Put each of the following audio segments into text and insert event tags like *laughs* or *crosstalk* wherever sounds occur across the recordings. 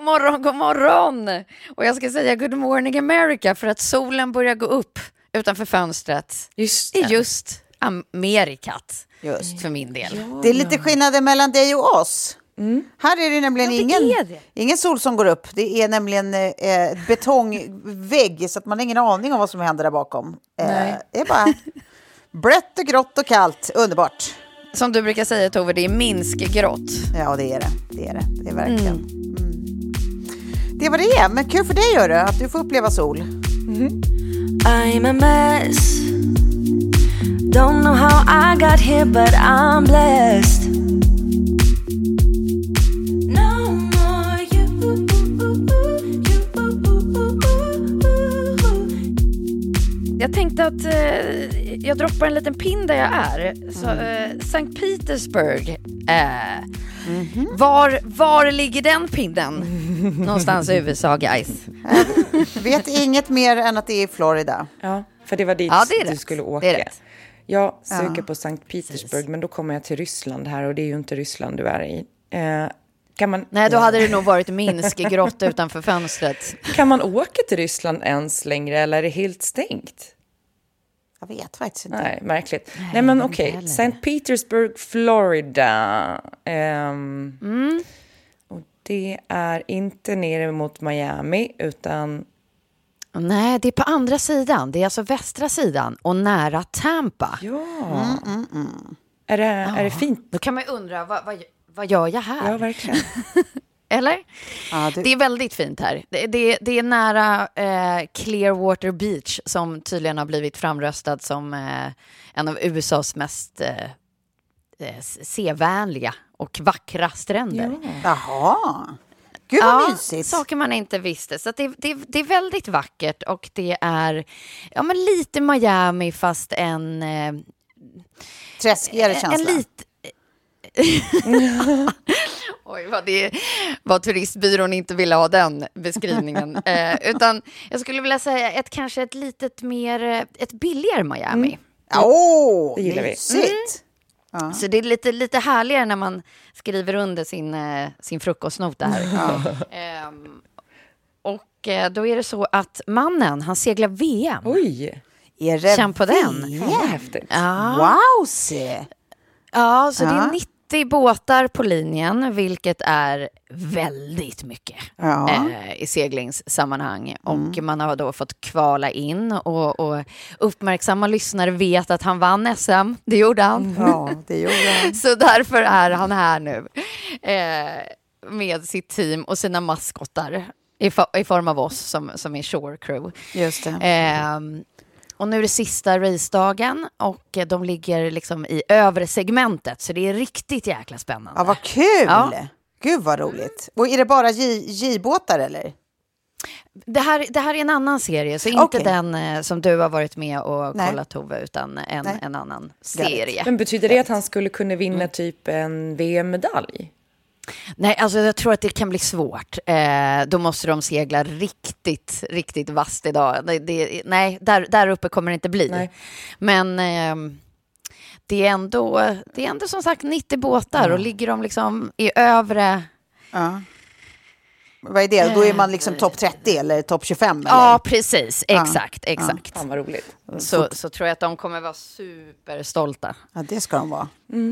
God morgon, god morgon! Och jag ska säga good morning America för att solen börjar gå upp utanför fönstret Just i det. just Amerikat. Just. För min del. Det är lite skillnader mellan dig och oss. Här är det nämligen Ja, det ingen, är det. ingen sol som går upp. Det är nämligen eh, betongvägg så att man har ingen aning om vad som händer där bakom. Eh, det är bara blött och grått och kallt. Underbart. Som du brukar säga Tove, det är Minskgrått. Ja, det är det. Det är det. Det är verkligen. Mm. Det är vad det är. Men kul för dig, Göre, att du får uppleva sol. I'm a mess. Don't know how I got here, but I'm blessed. Jag tänkte att eh, jag droppar en liten pin där jag är. Så, eh, Sankt Petersburg. Eh, var, var ligger den pinnen? *laughs* Någonstans i USA, guys. Vet inget mer än att det är i Florida. Ja, för det var dit Ja, det du rätt. skulle Det är åka. rätt. Jag söker Ja. på Sankt Petersburg, men då kommer jag till Ryssland här och det är ju inte Ryssland du är i. Eh, kan, man, Nej, då hade det nog varit Minskgrått *laughs* utanför fönstret. kan man åka till Ryssland ens längre eller är det helt stängt? Jag vet faktiskt inte. Nej, märkligt. Nej, men okej. St. Petersburg, Florida. Ehm, Mm. Och det är inte nere mot Miami, utan... Nej, det är på andra sidan. Det är alltså västra sidan och nära Tampa. Ja. Är, det, är det fint? Då kan man ju undra, vad, vad, vad gör jag här? Ja, verkligen. *laughs* Eller? Ja, det- Det är väldigt fint här. Det, det, det är nära eh, Clearwater Beach som tydligen har blivit framröstad som eh, en av USAs mest eh, eh, sevänliga och vackra stränder. Jaha. Gud vad mysigt. saker man inte visste. Så att det, det, det är väldigt vackert och det är ja, men lite Miami fast en... Eh, Träskigare en känsla. lite... *laughs* *laughs* Oj, vad, det, vad turistbyrån inte ville ha den beskrivningen. *laughs* eh, utan jag skulle vilja säga ett kanske ett litet mer, eh, ett billigare Miami. Åh, Det gillar vi. mysigt. Så det är lite, lite härligare när man skriver under sin, eh, sin frukostnota här. *laughs* Ehm, och eh, då är det så att mannen, han seglar VM. Oj, Är det Känn på den. Fan häftigt. Ja, Wow, se. ja så det Ja. är 90 båtar på linjen, vilket är väldigt mycket Ja. eh, i seglingssammanhang. Och man har då fått kvala in och, och uppmärksamma lyssnare vet att han vann SM. Det gjorde han. Ja, det gjorde han. *laughs* Så därför är han här nu eh, med sitt team och sina maskotar i, fo- i form av oss som, som är Shore Crew. Just det. Ehm, och nu är det sista racedagen och eh, de ligger liksom i övre segmentet så det är riktigt jäkla spännande. Ja, vad kul! Ja. Gud vad roligt. Och är det bara J-båtar eller? Det, här, det här är en annan serie, så inte Okej. den eh, som du har varit med och Nej. kollat Tove, utan en, Nej. en annan serie. Men betyder det att han skulle kunna vinna typ en VM-medalj? Nej, alltså jag tror att det kan bli svårt. Eh, då måste de segla riktigt, riktigt vasst idag. Det, det, nej, där, där uppe kommer det inte bli. Nej. Men eh, det, är ändå, det är ändå som sagt 90 båtar och ligger de liksom i övre... Ja. Vad är det? Då är man liksom topp 30 eller topp 25? Eller? Ja, precis. Exakt, exakt. Fan vad roligt. Så, så tror jag att de kommer vara superstolta. Ja, det ska de vara.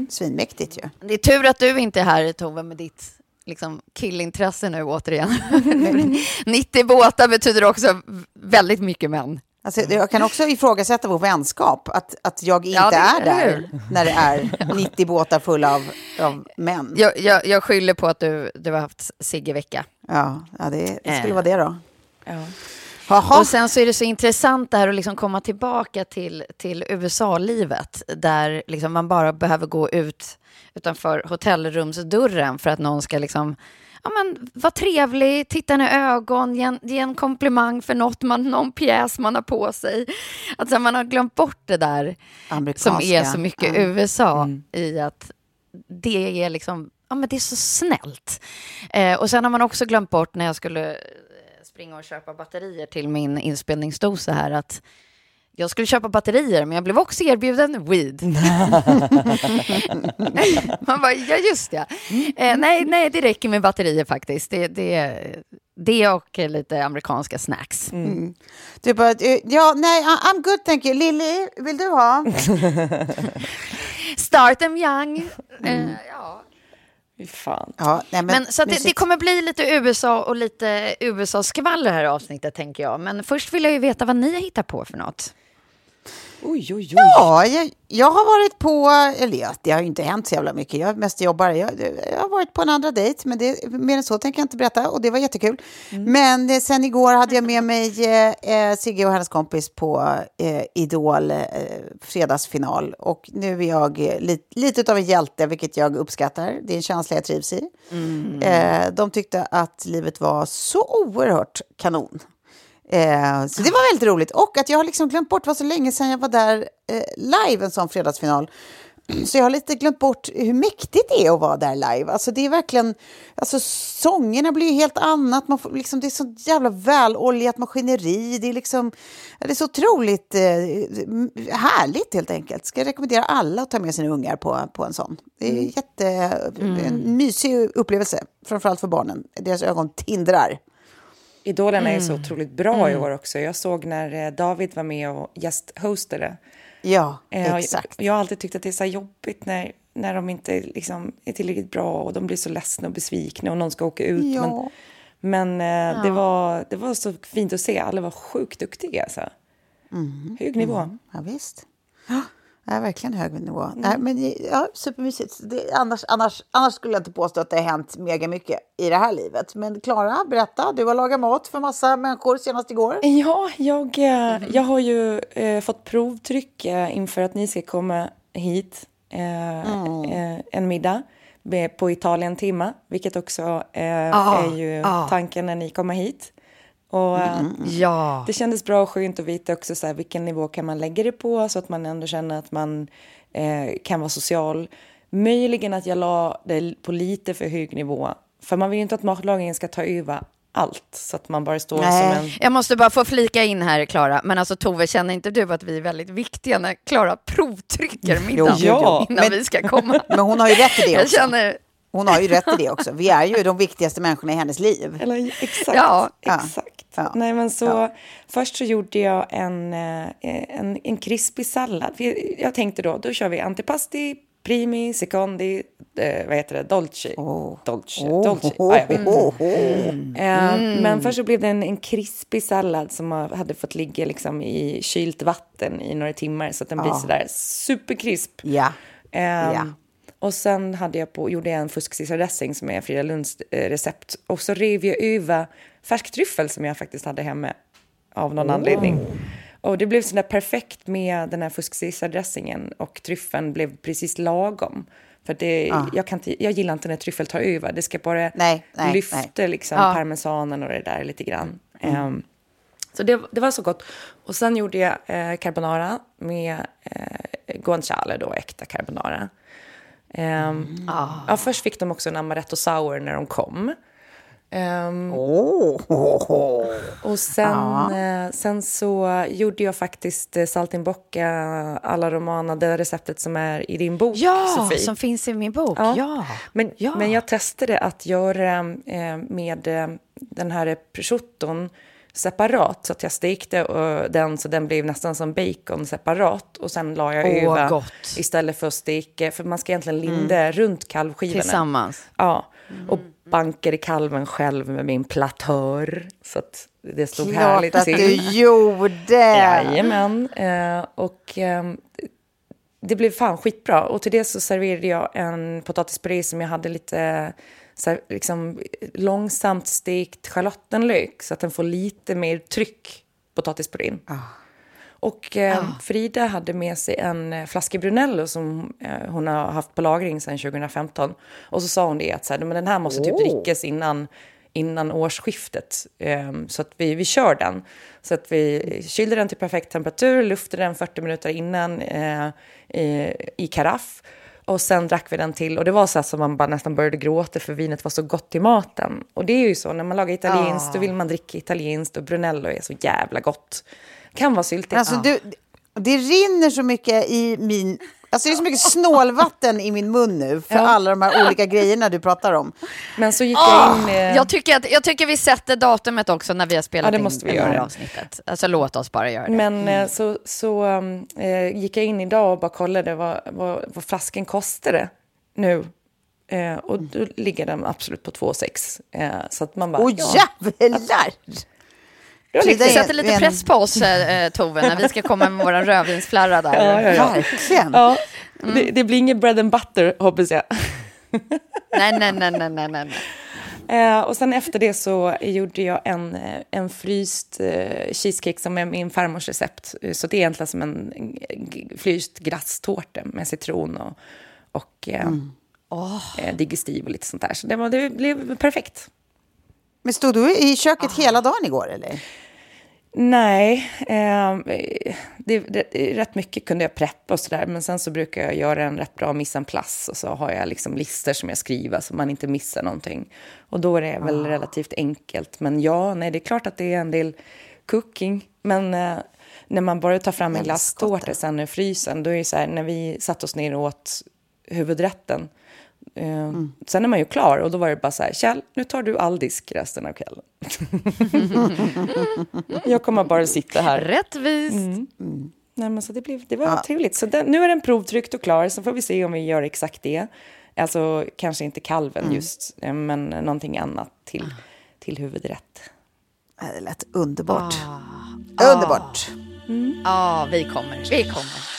Svinmäktigt ju. Det är tur att du inte är här, Tove, med ditt liksom, killintresse nu återigen. *laughs* *laughs* 90 båtar betyder också väldigt mycket män. Alltså, jag kan också ifrågasätta vår vänskap, att, att jag inte Ja, är eller där när det är *laughs* 90 båtar fulla av, av män. Jag, jag, jag skyller på att du, du har haft Sigge-vecka. Ja, ja det, det skulle Eh. vara det då. Ja. Jaha. Och sen så är det så intressant det här att liksom komma tillbaka till, till USA-livet där liksom man bara behöver gå ut utanför hotellrumsdörren för att någon ska liksom Ja, men, vara trevlig, titta en i ögon, ge en, ge en komplimang för något man, någon pjäs man har på sig. Alltså man har glömt bort det där som är så mycket Ja. USA i att det är liksom, ja men det är så snällt. Eh, och sen har man också glömt bort när jag skulle eh, springa och köpa batterier till min inspelningsdosa här att jag skulle köpa batterier men jag blev också erbjuden weed. *laughs* man bara, ja just ja. Eh, nej, nej, det räcker med batterier faktiskt. Det, det, det och lite amerikanska snacks. Du bara, eh, ja, nej, I'm good thank you. Lilly, vill du ha? *laughs* Start them young. Eh, ja. Fan. Ja, nej, men, Men, så att det, det kommer bli lite USA och lite USA-skvaller här i avsnittet, tänker jag. Men först vill jag ju veta vad ni har hittat på för något. Oj, oj, oj. Ja, jag, jag har varit på, eller det har ju inte hänt så jävla mycket. Jag mest jobbar. Jag, jag har varit på en andra dejt, men det, mer än så tänker jag inte berätta och det var jättekul. Men eh, sen igår hade jag med mig eh, eh, Sigge och hennes kompis på eh, Idol eh, fredagsfinal och nu är jag eh, li, lite av en hjälte, vilket jag uppskattar. Det är en känsla jag trivs i. Eh, de tyckte att livet var så oerhört kanon. Eh, så det var väldigt roligt. Och att jag har liksom glömt bort, var så länge sedan jag var där eh, live, en sån fredagsfinal. Så jag har lite glömt bort hur mäktigt det är att vara där live. Alltså det är verkligen, alltså sångerna blir ju helt annat. Man får, liksom, det är så jävla väloljat maskineri. Det är liksom, det är så otroligt eh, härligt helt enkelt. Ska jag rekommendera alla att ta med sina ungar på, på en sån. Det är jätte, en mysig upplevelse, framförallt för barnen. Deras ögon tindrar. Idolerna är så otroligt bra i år också. Jag såg när eh, David var med och gästhostade. Ja, Eh, exakt. Jag, jag har alltid tyckt att det är så jobbigt när, när de inte liksom är tillräckligt bra och de blir så ledsna och besvikna och någon ska åka ut. Ja. Men, men eh, det, var, det var så fint att se. Alla var sjukt duktiga. Alltså. Hög nivå. Ja, visst. Ja, verkligen hög nivå. Nej, men, ja, supermysigt. Det, annars, annars, annars skulle jag inte påstå att det har hänt mega mycket i det här livet. Men Klara, berätta. Du har lagat mat för massa människor senast igår. Ja, jag, eh, jag har ju eh, fått provtryck eh, inför att ni ska komma hit. Eh, eh, en middag med, på Italien Timma, vilket också eh, Ah, är ju ah. tanken när ni kommer hit. Och, eh, Ja. Det kändes bra och skönt att veta också så här, vilken nivå kan man lägga det på så att man ändå känner att man eh, kan vara social. Möjligen att jag la det på lite för hög nivå. För man vill ju inte att matlagningen ska ta över allt så att man bara står Nej. som en... Jag måste bara få flika in här, Klara. Men alltså Tove, känner inte du att vi är väldigt viktiga när Klara provtrycker middagen jo, jo. innan Men- vi ska komma? *laughs* Men hon har ju rätt i det också. känner... Hon har ju rätt i det också. Vi är ju de viktigaste människorna i hennes liv. Eller exakt. Ja. Ja. exakt. Ja. Nej, men så, Ja. Först så gjorde jag en, eh, en, en krispig sallad. Jag tänkte då, då kör vi antipasti, primi, secondi, eh, vad heter det, dolce. Dolce. dolce. Oh, Ja, jag vet oh, oh. Eh, Men först så blev det en, en krispig sallad som hade fått ligga liksom i kylt vatten i några timmar så att den blir sådär superkrisp. Ja. Ehm, Ja. Och sen hade jag på, gjorde jag en fusksissardressing som är Frida Lunds eh, recept. Och så rev jag över färsktryffel som jag faktiskt hade hemma av någon anledning. Och det blev sådär perfekt med den här fusksissardressingen och tryffeln blev precis lagom. För det, jag, kan inte, jag gillar inte när tryffel tar över. Det ska bara Nej, nej, lyfta nej. liksom Ja. parmesanen och det där lite grann. Ehm, så det, det var så gott. Och sen gjorde jag eh, carbonara med eh, guanciale, då, äkta carbonara. Ehm, ja, först fick de också en amaretto sour när de kom. Ehm, Och sen, eh, sen så gjorde jag faktiskt eh, saltimbocca alla romana, det receptet som är i din bok, Ja, Sofie. som finns i min bok. Ja. Ja. Men, Ja. men jag testade att göra eh, med den här prosciutton separat. Så att jag stekte eh, den så den blev nästan som bacon separat. Och sen la jag Åh, över gott. istället för att steka. För man ska egentligen linda runt kalvskivorna. Tillsammans. Ja, och bankade kalven själv med min platör. Så att det stod Klart härligt att till. du gjorde. Jajamän. Eh, och ehm, det blev fan skitbra. Och till det så serverade jag en potatispuré som jag hade lite så här, liksom, långsamt stekt schalottenlök så att den får lite mer tryck, potatispurén. Och eh, Frida hade med sig en eh, flaska Brunello som eh, hon har haft på lagring sedan 2015. Och så sa hon det att så här, men den här måste typ drickas innan, innan årsskiftet. Eh, så att vi, vi kör den. Så att vi kylde den till perfekt temperatur, luftade den 40 minuter innan eh, i, i karaff. Och sen drack vi den till och det var så som man bara nästan började gråta för vinet var så gott i maten. Och det är ju så, när man lagar italienskt då vill man dricka italienskt och Brunello är så jävla gott. Kan vara syltigt. Alltså, du, det rinner så mycket i min... Alltså det är så mycket snålvatten i min mun nu för alla de här olika grejerna du pratar om. Men så gick jag in... Eh, Jag tycker, att, jag tycker vi sätter datumet också när vi har spelat Ja, det in måste vi det här göra. avsnittet. Alltså låt oss bara göra det. men eh, så, så um, eh, gick jag in idag och bara kollade vad, vad, vad flaskan kostade nu. Eh, och då ligger den absolut på 2,6. Eh, så att man bara... Åh ja, jävlar! Det var är- sätter lite en- press på oss, eh, Tove, när vi ska komma med vår rödvinsflarra där. Ja, ja, ja. Verkligen. ja det, det blir inget bread and butter, hoppas jag. Nej, nej, nej, nej, nej, nej. Eh, och sen efter det så gjorde jag en, eh, en fryst eh, cheesecake som är min farmors recept. Eh, Så det är egentligen som en fryst glasstårta med citron och, och eh, eh, digestiv och lite sånt där. Så det, var, det blev perfekt. Men stod du i köket hela dagen igår eller? Nej, eh, det, det, rätt mycket kunde jag preppa och sådär. Men sen så brukar jag göra en rätt bra mise en place. Och så har jag liksom listor som jag skriver så man inte missar någonting. Och då är det väl relativt enkelt. Men ja, nej, det är klart att det är en del cooking. Men eh, när man bara tar fram en glasstårta sen ur frysen, då är det så här, när vi satt oss ner och åt huvudrätten, eh, Sen är man ju klar och då var det bara så här, Kjell, nu tar du all disk resten av kvällen. *laughs* jag kommer bara sitta här. Rättvist. Nej, men så det, blev, det var trevligt. Så den, nu är den provtryckt och klar, så får vi se om vi gör exakt det. Alltså kanske inte kalven just, eh, men någonting annat till, till huvudrätt. Det lät underbart. Ah. Underbart. Ja, vi kommer. Vi kommer.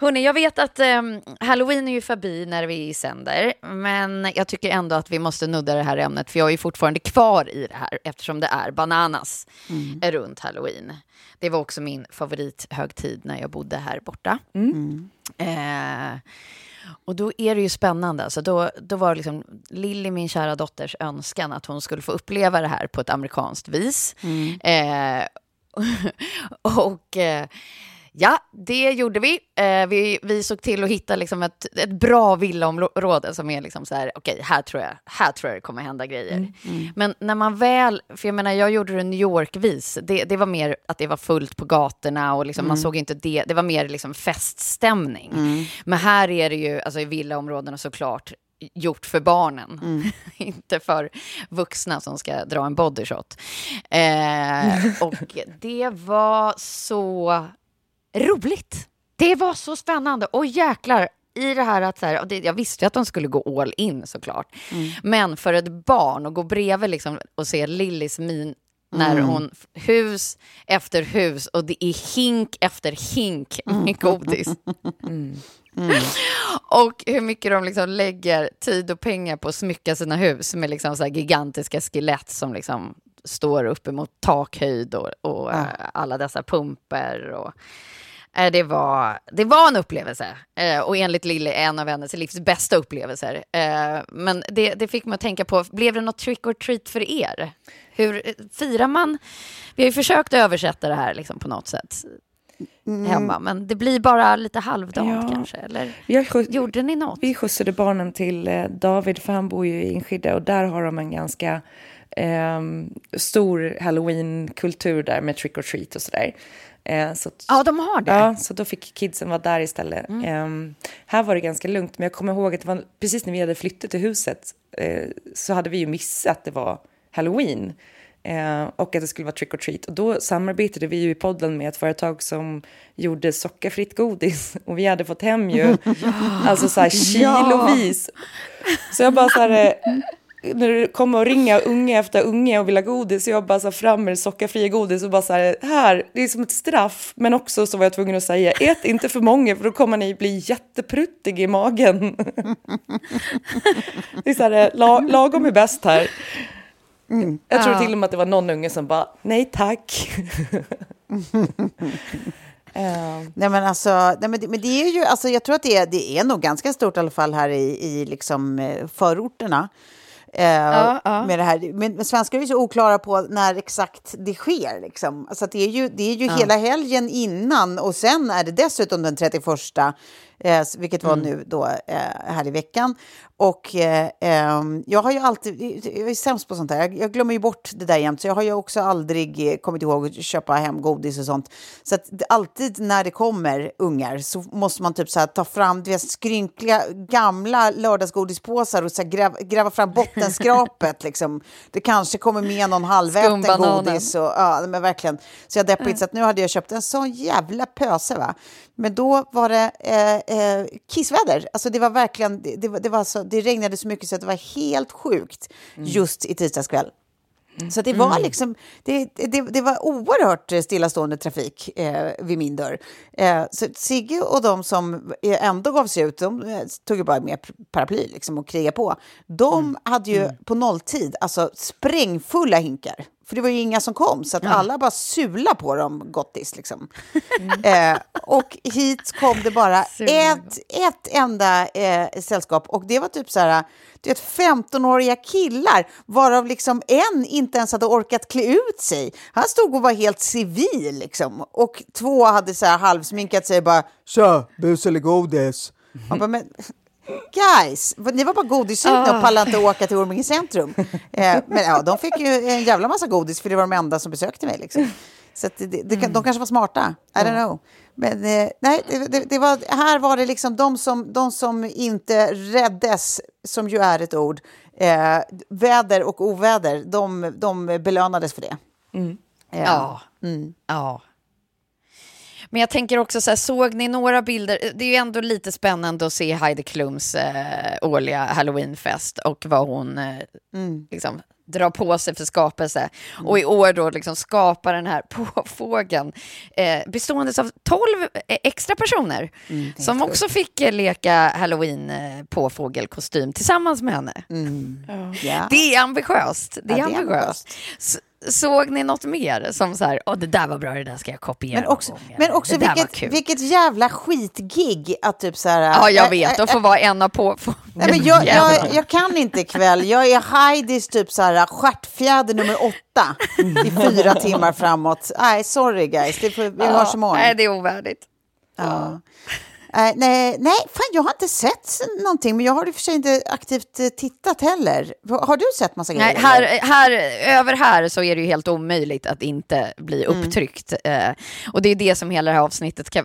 Hörni, jag vet att um, halloween är ju förbi när vi sänder, men jag tycker ändå att vi måste nudda det här ämnet, för jag är ju fortfarande kvar i det här, eftersom det är bananas mm. runt halloween. Det var också min favorithögtid när jag bodde här borta. Mm. Eh, och då är det ju spännande. Alltså då, då var det liksom Lilly, min kära dotters önskan att hon skulle få uppleva det här på ett amerikanskt vis. Mm. Eh, *laughs* och eh, Ja, det gjorde vi. Eh, vi. Vi såg till att hitta liksom ett, ett bra villaområde som är liksom så här, okej, okay, här, tror jag, här tror jag det kommer hända grejer. Mm, mm. Men när man väl, för jag menar, jag gjorde det New York-vis, det, det var mer att det var fullt på gatorna och liksom, mm. man såg inte det, det var mer liksom feststämning. Mm. Men här är det ju, alltså i villaområdena såklart, gjort för barnen, mm. *laughs* inte för vuxna som ska dra en bodyshot. Eh, *laughs* och det var så roligt. Det var så spännande. Och jäklar, i det här att så här, jag visste att de skulle gå all in såklart. Mm. Men för ett barn att gå bredvid liksom, och se Lillys min när mm. hon, hus efter hus och det är hink efter hink med mm. godis. *laughs* Mm. Mm. Och hur mycket de liksom lägger tid och pengar på att smycka sina hus med liksom så gigantiska skelett som liksom står uppemot takhöjd och, och ja. alla dessa pumper. Och, Eh, det var, det var en upplevelse eh, och enligt Lille en av hennes livs bästa upplevelser. Eh, men det, det fick mig att tänka på, blev det något trick or treat för er? Hur firar man? Vi har ju försökt översätta det här liksom på något sätt mm. hemma, men det blir bara lite halvdant ja. kanske? Eller skjuts, gjorde ni något? Vi skjutsade barnen till David, för han bor ju i Enskede och där har de en ganska eh, stor halloween-kultur där med trick or treat och sådär. Eh, så att, ja, de har det. Ja, så då fick kidsen vara där istället. Mm. Eh, här var det ganska lugnt, men jag kommer ihåg att var precis när vi hade flyttat till huset eh, så hade vi ju missat att det var halloween eh, och att det skulle vara trick or treat. Och då samarbetade vi ju i podden med ett företag som gjorde sockerfritt godis *laughs* och vi hade fått hem ju *laughs* alltså så här kilovis. Så jag bara så här när det kommer och ringa unge efter unge och vill ha godis, så jag bara så fram med sockerfria godis och bara så här, här, det är som ett straff. Men också så var jag tvungen att säga, ät inte för många för då kommer ni bli jättepruttig i magen. *laughs* det är så här, la, lagom är bäst här. Mm. Jag tror ja. till och med att det var någon unge som bara, nej tack. Uh. *laughs* Nej men alltså, nej, men, det, men det är ju, alltså jag tror att det är, det är nog ganska stort i alla fall här i, i liksom eh, förorterna. Eh, ja, ja. Med det här. Men, men svenskar är så oklara på när exakt det sker. Liksom. Alltså det är ju, det är ju ja. hela helgen innan och sen är det dessutom den 31 eh, vilket var mm. nu då eh, här i veckan. Och eh, ehm, jag har ju alltid, jag är sämst på sånt här, jag, jag glömmer ju bort det där jämt, så jag har ju också aldrig eh, kommit ihåg att köpa hem godis och sånt. Så att alltid när det kommer ungar så måste man typ så här, ta fram du vet, skrynkliga gamla lördagsgodispåsar och så här, gräva, gräva fram bottenskrapet. *laughs* liksom. Det kanske kommer med någon halväten godis. Och, ja, men verkligen. Så jag deppigt, mm. så att nu hade jag köpt en sån jävla pöse. Va? Men då var det eh, eh, kissväder. Alltså det var verkligen, det, det, det, var så, det regnade så mycket så att det var helt sjukt mm. just i tisdags kväll. Mm. Så det var mm. liksom, det, det, det var oerhört stillastående trafik eh, vid min dörr. Eh, så Sigge och de som ändå gav sig ut, de eh, tog ju bara med paraply liksom och krigade på. De mm. hade ju mm. på nolltid alltså sprängfulla hinkar för det var ju inga som kom, så att ja. alla bara sula på dem gottis. Liksom. Mm. Eh, och hit kom det bara *laughs* ett, ett enda eh, sällskap. Och det var typ så här, du vet, 15-åriga killar, varav liksom en inte ens hade orkat klä ut sig. Han stod och var helt civil, liksom. Och två hade så här halvsminkat sig och bara “Tja, bus eller godis?” Man bara, men Guys, ni var bara godissugna och ah. pallade inte åka till Orminge centrum. Eh, men ja, de fick ju en jävla massa godis för det var de enda som besökte mig. Liksom. Så det, det, mm. de kanske var smarta, I don't know. Men eh, nej, det, det, var, här var det liksom de som, de som inte räddes, som ju är ett ord, eh, väder och oväder, de, de belönades för det. Mm. Ja. Mm. ja. Men jag tänker också så här, såg ni några bilder? Det är ju ändå lite spännande att se Heidi Klums eh, årliga halloweenfest och vad hon eh, mm. liksom, drar på sig för skapelse. Och i år då liksom skapar den här *laughs* påfågeln eh, bestående av 12 extra personer som också fick eh, leka halloween eh, påfågelkostym tillsammans med henne. Ja. Det är ambitiöst. Det är Ja, det är ambitiöst. S- Såg ni något mer som så här, åh det där var bra, det där ska jag kopiera Men också, men också vilket, vilket jävla skitgig att typ så här... Ja, jag vet. Att få vara en av på... Nej, men jag, jag, jag kan inte ikväll. Jag är Heidis typ så här stjärtfjäder nummer åtta i fyra timmar framåt. Nej, sorry guys. Det vi hörs imorgon. Nej, det är ovärdigt. Ja. Eh, nej, nej, fan jag har inte sett någonting, men jag har i och för sig inte aktivt eh, tittat heller. Har du sett massa Nej, grejer? här, eller? här, över här så är det ju helt omöjligt att inte bli Mm. upptryckt. Eh, och det är det som hela det här avsnittet ska,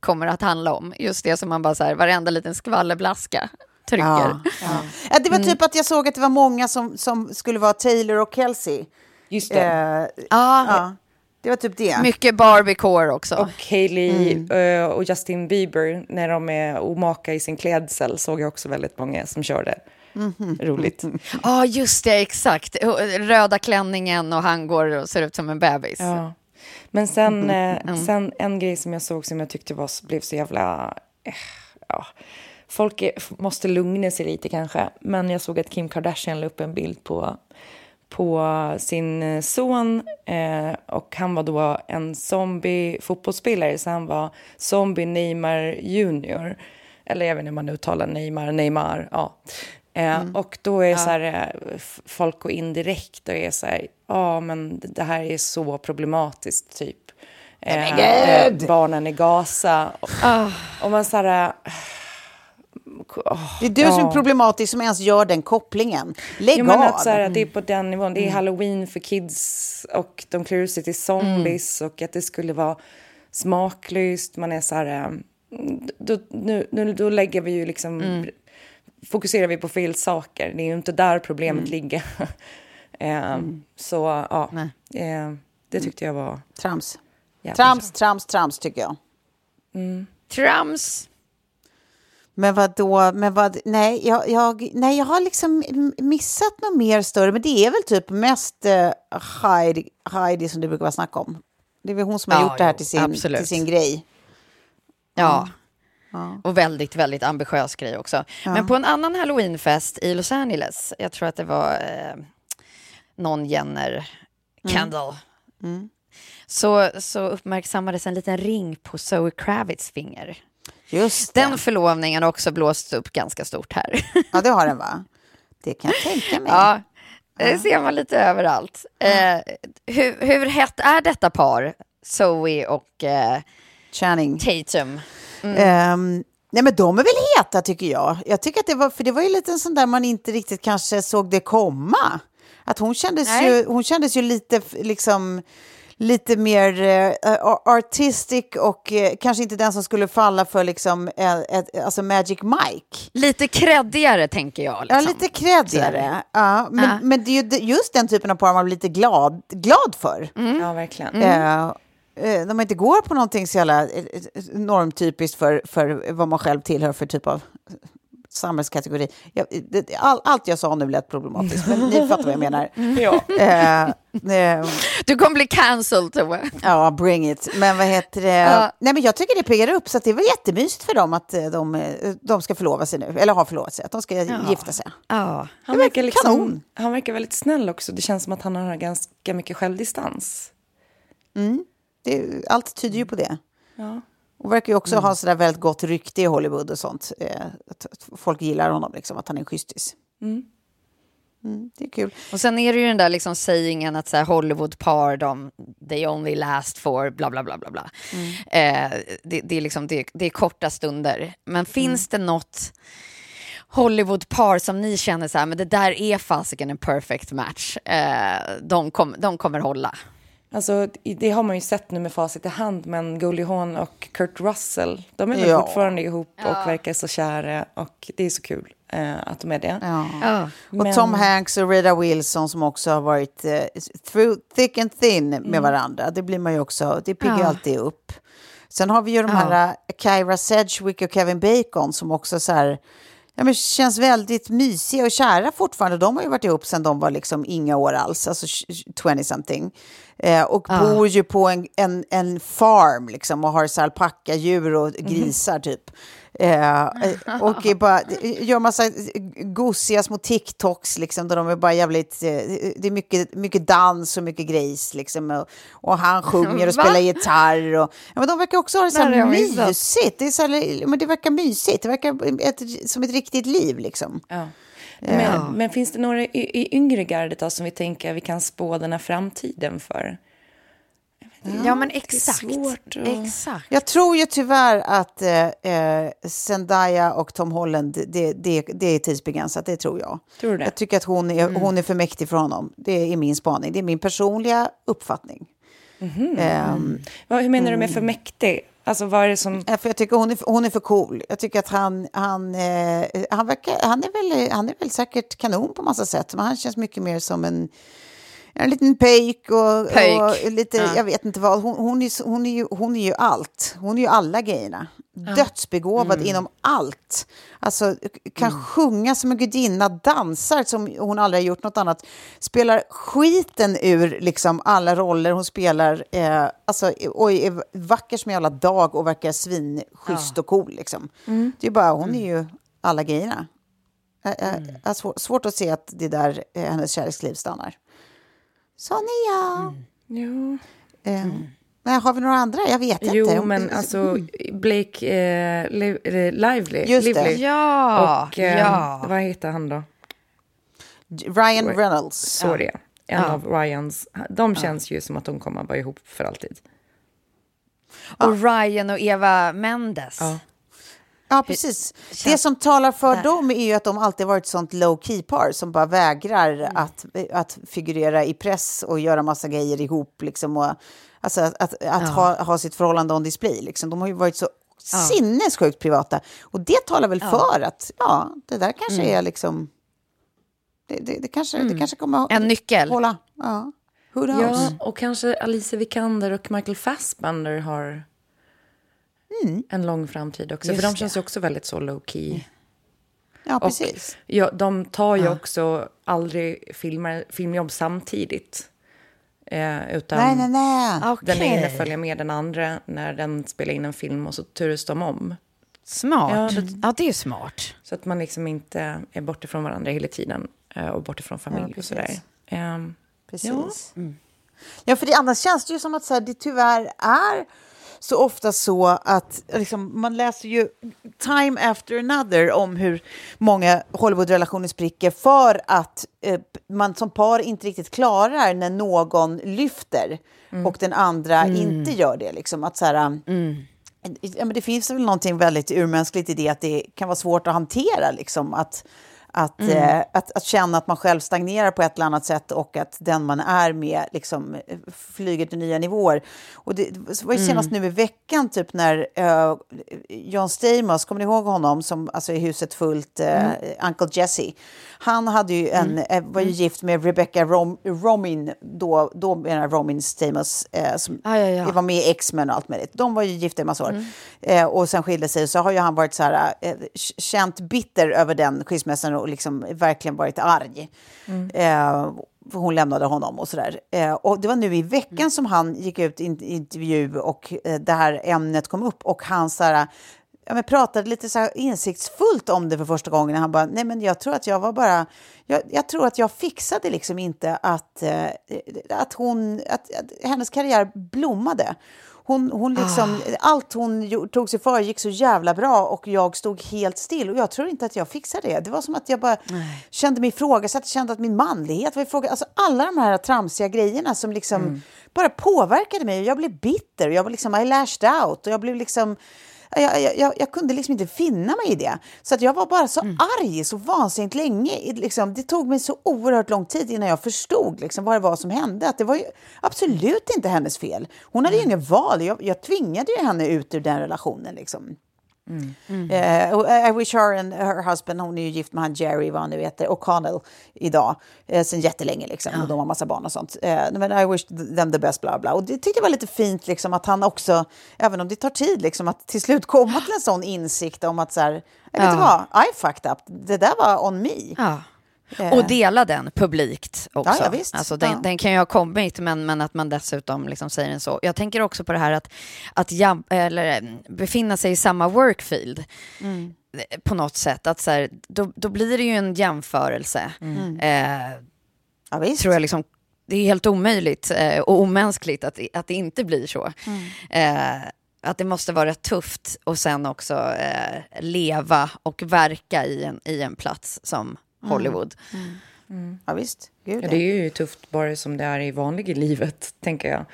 kommer att handla om. Just det som man bara så här, varenda liten skvallerblaska trycker. Ja, ja. Ja, det var typ att jag såg att det var många som, som skulle vara Taylor och Kelsey. Just det. Eh, Ja, ja, det var typ det. mycket Barbie-core också. Och Hailey eh, och Justin Bieber när de är omaka i sin klädsel såg jag också väldigt många som körde. Roligt. Ja, just det, exakt. Röda klänningen och han går och ser ut som en bebis. Ja. Men sen, eh, sen en grej som jag såg som jag tyckte var, blev så jävla... Eh, ja. Folk är, måste lugna sig lite kanske. Men jag såg att Kim Kardashian la upp en bild på, på sin eh, son. Eh, och han var då en zombie-fotbollsspelare. Så han var zombie Neymar junior. Eller jag vet inte hur man uttalar Neymar, Neymar. Ja. Eh, Och då är så här, eh, folk går in direkt och är så här, ja men det här är så problematiskt typ. Eh, eh, barnen i Gaza. Och, och man så här, åh, Det är du som är problematisk som ens gör den kopplingen. Lägg Jo, men av. att, så här, att det är på den nivån. Det är halloween för kids och de klär ut sig till zombies och att det skulle vara smaklöst. Man är så här... eh, Då, nu, nu, då lägger vi ju liksom... Fokuserar vi på fel saker. Det är ju inte där problemet ligger. *laughs* eh, Så ja, eh, det tyckte jag var... Trams. Trams, trams, trams tycker jag. Trams. Men vad då? Men vad, nej, jag, jag, nej, jag har liksom missat något mer större. Men det är väl typ mest uh, Heidi, Heidi som det brukar vara snack om. Det är väl hon som har Ja, gjort det här till sin, absolut. till sin grej. Ja. Och väldigt, väldigt ambitiös grej också. Men på en annan halloweenfest i Los Angeles, jag tror att det var eh, någon Jenner, Kendall, Så, så uppmärksammades en liten ring på Zoe Kravitz finger. Just det. Den förlovningen har också blåst upp ganska stort här. *laughs* Ja, det har den va? Det kan jag tänka mig. ja, det ser man lite överallt. Eh, hur, hur hett är detta par, Zoe och eh, Channing. Tatum? Ehm, nej men de är väl heta tycker jag. Jag tycker att det var, för det var ju lite en sån där man inte riktigt kanske såg det komma. Att hon kändes, Nej. ju, hon kändes ju lite liksom lite mer eh, artistic och eh, kanske inte den som skulle falla för liksom, eh, ett, alltså Magic Mike. Lite kreddigare tänker jag. Ja, Liksom. lite kreddigare. Ja, men, Ja. men det är just den typen av par man blir lite glad, glad för. Ja, verkligen. Eh, eh, när man inte går på någonting så jävla eh, eh, normtypiskt för, för vad man själv tillhör för typ av samhällskategori. Jag, det, all, allt jag sa nu lät problematiskt, men ni fattar vad jag menar. *laughs* Ja. Eh, eh, Du kommer bli cancelled, Tove. ja, bring it. Men vad heter det? Ja. Nej, men jag tycker det piggar upp, så att det är väl jättemysigt för dem att eh, de, eh, de ska förlova sig nu, eller har förlovat sig, att de ska gifta sig. Ja. Han verkar, liksom, kanon. han verkar väldigt snäll också. Det känns som att han har ganska mycket självdistans. Det, allt tyder ju på det. Ja. Och verkar ju också ha sådär väldigt gott rykte i Hollywood och sånt. Eh, att, att folk gillar honom, liksom, att han är en schystis. Mm, det är kul. Och sen är det ju den där liksom sägningen att så här, Hollywood-par, de, they only last for bla bla bla bla bla. Eh, det, det, är liksom, det, det är korta stunder. Men finns det något Hollywood-par som ni känner så här, men det där är fasiken en perfect match. Eh, de, kom, de kommer hålla. Alltså, det har man ju sett nu med facit i hand, men Goldie Hawn och Kurt Russell, de är väl Ja. fortfarande ihop och verkar så kära och det är så kul eh, att de är det. Ja. Ja. Och Men- Tom Hanks och Rita Wilson som också har varit eh, through thick and thin med varandra. Det blir man ju också, det piggar Ja. alltid upp. Sen har vi ju de här uh, Kyra Sedgwick och Kevin Bacon som också så här, Ja, men känns väldigt mysiga och kära fortfarande. De har ju varit ihop sedan de var liksom inga år alls, alltså 20-something. Eh, och Ja. bor ju på en, en, en farm liksom och har alpackadjur och grisar typ. Eh, och bara, gör massa gosiga små TikToks liksom, där de är bara jävligt... Eh, det är mycket, mycket dans och mycket grejs liksom. Och, och han sjunger och *laughs* Va? spelar gitarr. Och, ja, men de verkar också ha det så här mysigt. Det, är så här, men det verkar mysigt. Det verkar ett, som ett riktigt liv liksom. Ja. Men, men finns det några i, i yngre gardet då, som vi tänker vi kan spå den här framtiden för? Ja, men exakt. svårt att- Exakt. Jag tror ju tyvärr att eh, eh, Zendaya och Tom Holland, det, det, det är tidsbegränsat, det tror jag. Tror du det? Jag tycker att hon är, hon är för mäktig för honom. Det är min spaning, det är min personliga uppfattning. Ehm, Vad, hur menar du med för mäktig? Alltså vad är det som... För jag tycker hon är, hon är för cool. Jag tycker att han, han, eh, han, verkar, han, är väl, han är väl säkert kanon på massa sätt. Men han känns mycket mer som en, en liten pöjk och, Pöjk. och lite, jag vet inte vad. Hon, hon, är, hon, är ju, hon är ju allt. Hon är ju alla grejerna. Dödsbegåvad inom allt. Alltså kan sjunga som en gudinna, dansar som hon aldrig har gjort något annat. Spelar skiten ur liksom alla roller hon spelar. Eh, alltså, och är vacker som en jävla dag och verkar svinschysst och cool. Liksom. Det är bara, hon är ju alla grejerna. Jag, jag, jag svår, svårt att se att det där eh, hennes kärleksliv stannar. Sån är jag. Jo, Eh, men har vi några andra? Jag vet inte. jo men alltså Blake eh, eh, Lively. Just det. Lively. Ja, Och eh, ja. vad heter han då? Ryan Reynolds. Så det. En av Ryans. De känns ju som att de kommer att vara ihop för alltid. Och Ryan och Eva Mendes. Ja. Ja, precis. Det som talar för där. dem är ju att de alltid varit sånt low key par som bara vägrar Mm. att, att figurera i press och göra massa grejer ihop. Liksom, och, alltså att, att, att ha, ha sitt förhållande on display. Liksom. De har ju varit så sinnessjukt privata. Och det talar väl för att ja, det där kanske Mm. är liksom... Det, det, det, kanske, det kanske kommer att En nyckel. hålla. Ja. Ja, och kanske Alicia Vikander och Michael Fassbender har en lång framtid också. Just för de det. känns ju också väldigt så low key. Ja, Och precis. ja, de tar ju också aldrig filmer, filmjobb samtidigt. Eh, utan Nej, nej, nej. den Okej. ena följer med den andra när den spelar in en film och så turas de om. Smart. Ja, Ja, det- det är smart. Så att man liksom inte är borta från varandra hela tiden. eh, Och borta från familj och precis. sådär. Ehm, Precis. Ja, för det, annars känns det ju som att så här, det tyvärr är så ofta så att liksom, man läser ju time after another om hur många Hollywood-relationer spricker för att eh, man som par inte riktigt klarar när någon lyfter och den andra inte gör det. Liksom, att så här, Ja, men det finns väl någonting väldigt urmänskligt i det att det kan vara svårt att hantera. Liksom, att, att, eh, att, att känna att man själv stagnerar på ett eller annat sätt och att den man är med liksom, flyger till nya nivåer. Och det, det var ju senast nu i veckan typ när eh, John Stamos, kommer ni ihåg honom som alltså, är huset fullt, eh, Uncle Jesse? Han hade ju en, eh, var ju gift med Rebecca Rom, Romin, då, då menar Romin Stamos, eh, som Ja, ja, ja. var med i X-Men och allt möjligt. De var ju gifta i massa år. Eh, och sen skilde sig. Så har ju han varit så här, känt bitter över den skilsmässan och liksom verkligen varit arg. Eh, för hon lämnade honom och sådär. Eh, och det var nu i veckan som han gick ut i intervju och eh, det här ämnet kom upp. Och han så här, ja, men pratade lite så insiktsfullt om det för första gången. Han bara, nej men jag tror att jag var bara, jag, jag tror att jag fixade liksom inte att, eh, att, hon, att, att hennes karriär blommade. Hon, hon liksom, Allt hon tog sig för gick så jävla bra och jag stod helt still. Och jag tror inte att jag fixade det. Det var som att jag bara kände mig ifrågasatt, kände att min manlighet var ifrågasatt. Alltså alla de här tramsiga grejerna som liksom bara påverkade mig. Jag blev bitter, jag var liksom, I lashed out och jag blev liksom jag, jag, jag, kunde liksom inte finna mig i det. Så att jag var bara så arg så vansinnigt länge. Liksom, det tog mig så oerhört lång tid innan jag förstod liksom, vad det var som hände. Att det var absolut inte hennes fel. Hon hade ju ingen val. Jag, jag tvingade ju henne ut ur den relationen. Liksom. Eh, och I wish her and her husband, hon är ju gift med han Jerry, vad han nu heter, O'Connell idag, eh, sen jättelänge liksom, och de har massa barn och sånt. Eh, men I wish them the best, bla bla. Och det tyckte jag var lite fint liksom att han också, även om det tar tid, liksom att till slut komma till en sån insikt om att så här, vet du vad, I fucked up, det där var on me. Ja. Eh. Och dela den publikt också. Ja, ja, visst. Alltså, den, Ja. den kan ju ha kommit, men, men att man dessutom liksom säger den så. Jag tänker också på det här att, att jam, eller, eh, befinna sig i samma workfield. Mm. eh, På något sätt. Att så här, då, då blir det ju en jämförelse. Mm. Eh, Ja, visst. tror jag liksom, det är helt omöjligt eh, och omänskligt att, att det inte blir så. Eh, att det måste vara tufft och sen också eh, leva och verka i en, i en plats som Hollywood. Ja, visst. Gud, Ja, det är ju tufft bara som det är i vanliga livet, tänker jag.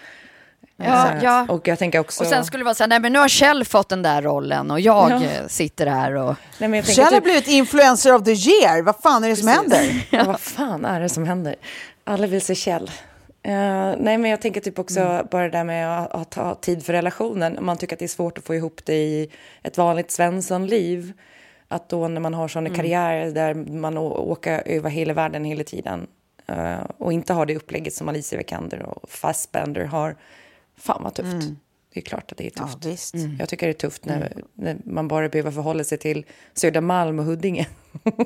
Ja, ja. Och jag tänker också... Och sen skulle det vara så här, nej men nu har Kjell fått den där rollen och jag Ja. eh, sitter här och... Nej, men jag tänker Kjell har typ- blivit influencer of the year, vad fan är det som händer? *laughs* Ja. Vad fan är det som händer? Alla vill se Kjell. Eh, nej, men jag tänker typ också Mm. bara det där med att, att ha tid för relationen. Om man tycker att det är svårt att få ihop det i ett vanligt Svensson-liv. Att då när man har sådana Mm. karriärer där man åker över hela världen hela tiden eh, och inte har det upplägget som Alicia Vikander och Fassbender har. Fan vad tufft. Det är klart att det är Mm. Ja, tufft. visst. Jag tycker det är tufft när, när man bara behöver förhålla sig till Södermalm och Huddinge. *laughs*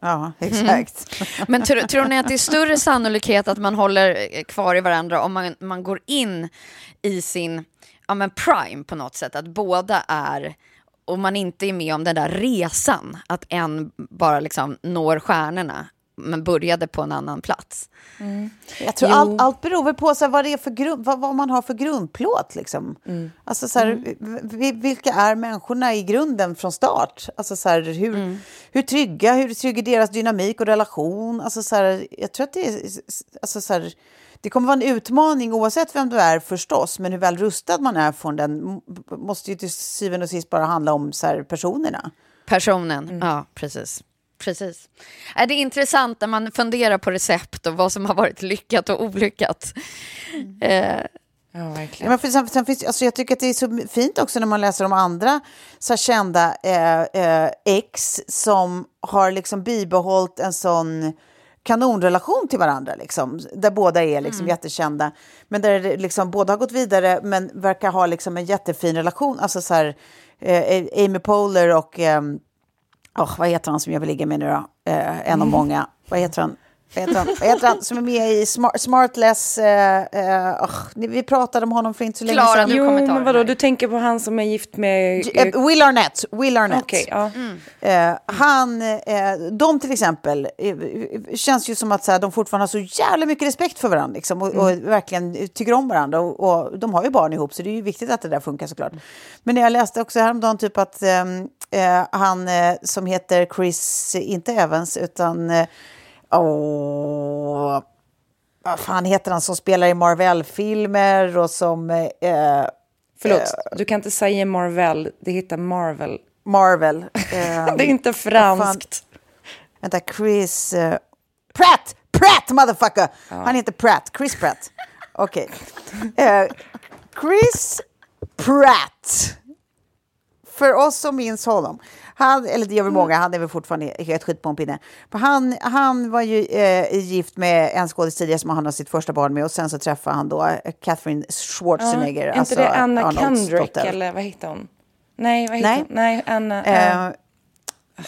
Ja, exakt. *laughs* Men tro, tror ni att det är större sannolikhet att man håller eh, kvar i varandra om man, man går in i sin ja, men prime på något sätt? Att båda är, och man inte är med om den där resan, att en bara liksom når stjärnorna men började på en annan plats. Jag tror allt, allt beror väl på så här, vad, det är för grund, vad, vad man har för grundplåt. Liksom. Alltså, så här, vi- Vilka är människorna i grunden från start? Alltså, så här, hur, hur trygga, hur trygg är deras dynamik och relation? Alltså, så jag tror att det är... Alltså, så det kommer vara en utmaning oavsett vem du är förstås, men hur väl rustad man är från den måste ju till syvende och sist bara handla om så här, personerna. Personen, ja precis. Precis. Är det är intressant när man funderar på recept och vad som har varit lyckat och olyckat. Eh, Ja, Ja, verkligen. men sen, sen finns, alltså jag tycker att det är så fint också när man läser om andra så här kända eh, eh, ex som har liksom bibehållit en sån kanonrelation till varandra, liksom, där båda är liksom jättekända. Men där liksom, båda har gått vidare men verkar ha liksom en jättefin relation. Alltså så här, eh, Amy Poehler och... ehm, åh, vad heter han som jag vill ligga med nu då? Eh, en av många. Vad heter han? Vad heter han? Vad heter han som är med i Smart, Smartless? Eh, eh, ni- vi pratade om honom för inte så länge Klara, sedan. kommentaren men vadå, du tänker på han som är gift med... Eh, Will Arnett. Will Arnett. Okej, ja. Eh, han, eh, de till exempel, eh, känns ju som att så här, de fortfarande har så jävla mycket respekt för varandra liksom, och, och verkligen tycker om varandra. Och, och de har ju barn ihop, så det är ju viktigt att det där funkar såklart. Men jag läste också häromdagen typ att eh, han eh, som heter Chris, inte Evans, utan... Eh, åh, vad fan heter han som spelar i Marvel-filmer och som... Eh, Förlåt, du kan inte säga Marvel, det heter Marvel. Marvel. *laughs* ehm, Det är inte franskt. Vänta, Chris... eh, Pratt! Pratt, motherfucker! Han heter Pratt. Chris Pratt. Okej. Eh, Chris Pratt. För oss som minns honom. Han, eller det gör väl många, han är väl fortfarande helt skit på en pinne. För han, han var ju eh, gift med en skådespelare som han har sitt första barn med och sen så träffade han då eh, Catherine Schwarzenegger. är inte alltså det Anna Arnolds Kendrick dotter. eller vad heter hon? Nej, vad heter Nej. hon? Nej, Anna... eh,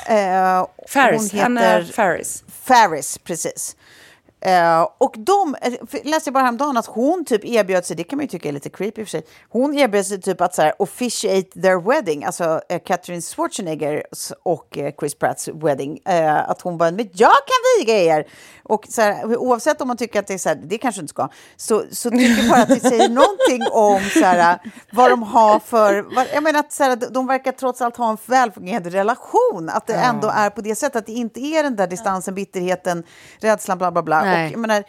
Eh, eh, hon Anna Faris. Faris, precis. Eh, och de, eh, läste jag bara häromdagen att hon typ erbjöd sig, det kan man ju tycka är lite creepy i och för sig, hon erbjöd sig typ att så här, officiate their wedding, alltså eh, Catherine Schwarzeneggers och eh, Chris Pratts wedding, eh, att hon bara, men jag kan viga er! Och så här, oavsett om man tycker att det är så här, det kanske inte ska, så, så tycker jag bara att det säger *laughs* någonting om så här, vad de har för, vad, jag menar att så här, de verkar trots allt ha en välfungerande relation, att det ändå är på det sättet, att det inte är den där distansen, bitterheten, rädslan, bla bla bla. Nej. Och, menar,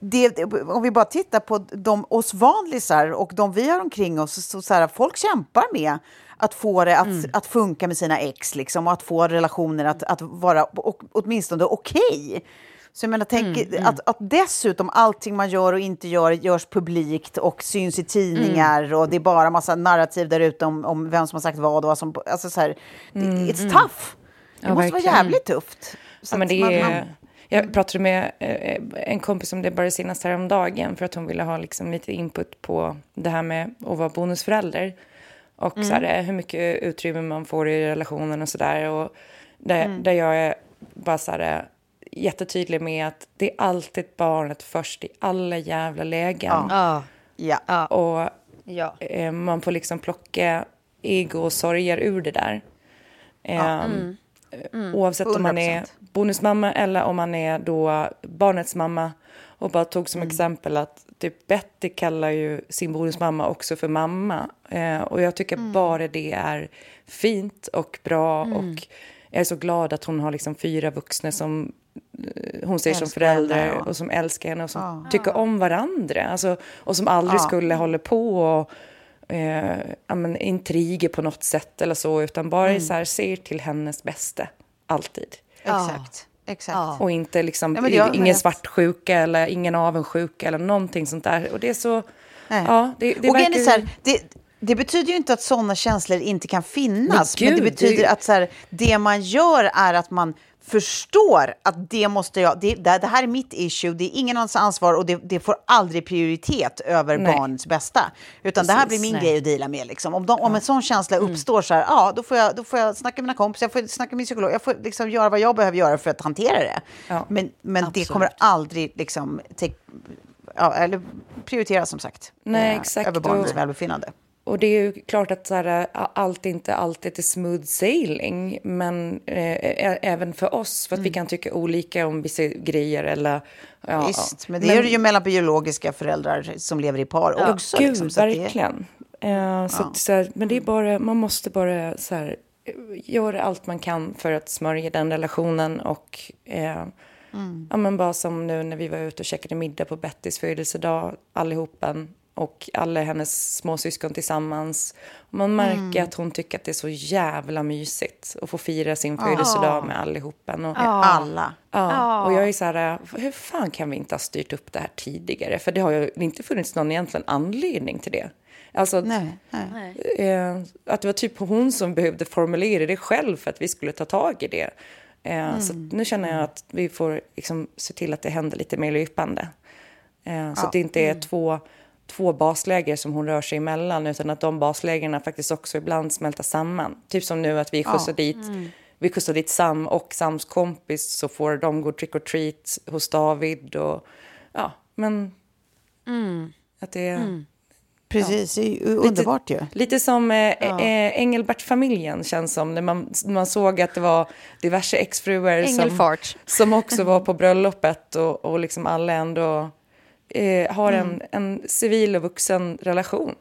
det, om vi bara tittar på de, oss vanlisar och de vi har omkring oss, så, så här, folk kämpar med att få det att, att funka med sina ex liksom, och att få relationer att, att vara och, åtminstone okej. Så jag menar, tänk Mm, Att, att dessutom allting man gör och inte gör görs publikt och syns i tidningar Mm. och det är bara massa narrativ där ute om, om vem som har sagt vad och vad som... Alltså så här, det, it's tough. Det Ja, måste vara verkligen. jävligt tufft. Så Ja, men det man- är, man- jag pratade med eh, en kompis om det bara senast häromdagen för att hon ville ha liksom lite input på det här med att vara bonusförälder. Och så här, hur mycket utrymme man får i relationen och sådär. Och där, där jag är bara så här, jättetydlig med att det är alltid barnet först i alla jävla lägen. Ja. Ja. Och Ja. eh, man får liksom plocka ego och sorger ur det där. Eh, Oavsett om man är 100%. bonusmamma eller om man är då barnets mamma. Och bara tog som exempel att typ Betty kallar ju sin bonusmamma också för mamma. Eh, och jag tycker bara det är fint och bra. Och jag är så glad att hon har liksom fyra vuxna som eh, hon ser som Älskar henne, föräldrar ja. och som älskar henne och som tycker om varandra. Alltså, och som aldrig skulle hålla på och eh, ja, men, intriger på något sätt eller så, utan bara så här, ser till hennes bästa, alltid. Exakt. Exakt. Och inte liksom, Ja, men det har- ingen vet. svartsjuka eller ingen avundsjuka eller någonting sånt där. Och det är så, Nej. ja, det, det och verkar är så här, det, det betyder ju inte att sådana känslor inte kan finnas. Nej, men det gud, betyder det- att så här, det man gör är att man förstår att det måste jag, det, det, här är mitt issue, det är ingen annans ansvar och det, det får aldrig prioritet över Nej. barnets bästa. Utan det här blir min Nej. grej att deala med. Liksom. Om, de, om en sån känsla Mm. uppstår så här, ja, då får, jag, då får jag snacka med mina kompisar, jag får snacka med min psykolog, jag får liksom göra vad jag behöver göra för att hantera det. Ja. Men, men det kommer aldrig liksom, take, ja, eller prioriteras som sagt. Nej, eh. Över barnets välbefinnande. Och det är ju klart att så här, allt inte alltid är smooth sailing, men eh, även för oss, för att vi kan tycka olika om vissa grejer eller... Ja, Visst, men det är det ju mellan biologiska föräldrar som lever i par också. Gud, liksom, att det- verkligen. Eh, så att, så här, men det är bara, man måste bara så här, göra allt man kan för att smörja den relationen. Och eh, ja, men bara som nu när vi var ute och käkade middag på Bettys födelsedag, allihopen. Och alla hennes småsyskon tillsammans. Man märker att hon tycker att det är så jävla mysigt att få fira sin födelsedag med allihopen. Och, Alla. Ja, och jag är så här, hur fan kan vi inte ha styrt upp det här tidigare? För det har ju inte funnits någon egentligen anledning till det. Alltså, Nej, nej. eh, att det var typ hon som behövde formulera det själv för att vi skulle ta tag i det. Eh, Så att nu känner jag att vi får liksom se till att det händer lite mer löpande. Eh, så att det inte är två, två basläger som hon rör sig emellan utan att de baslägerna faktiskt också ibland smälter samman. Typ som nu att vi skjutsar dit vi skjutsar dit Sam och Sams kompis så får de gå trick or treat hos David och ja, men att det är Precis, det är underbart ju. Lite som eh, eh, Engelbert-familjen känns som när man, när man såg att det var diverse exfruar som, som också var på bröllopet och, och liksom alla ändå eh, har en, en civil och vuxen relation.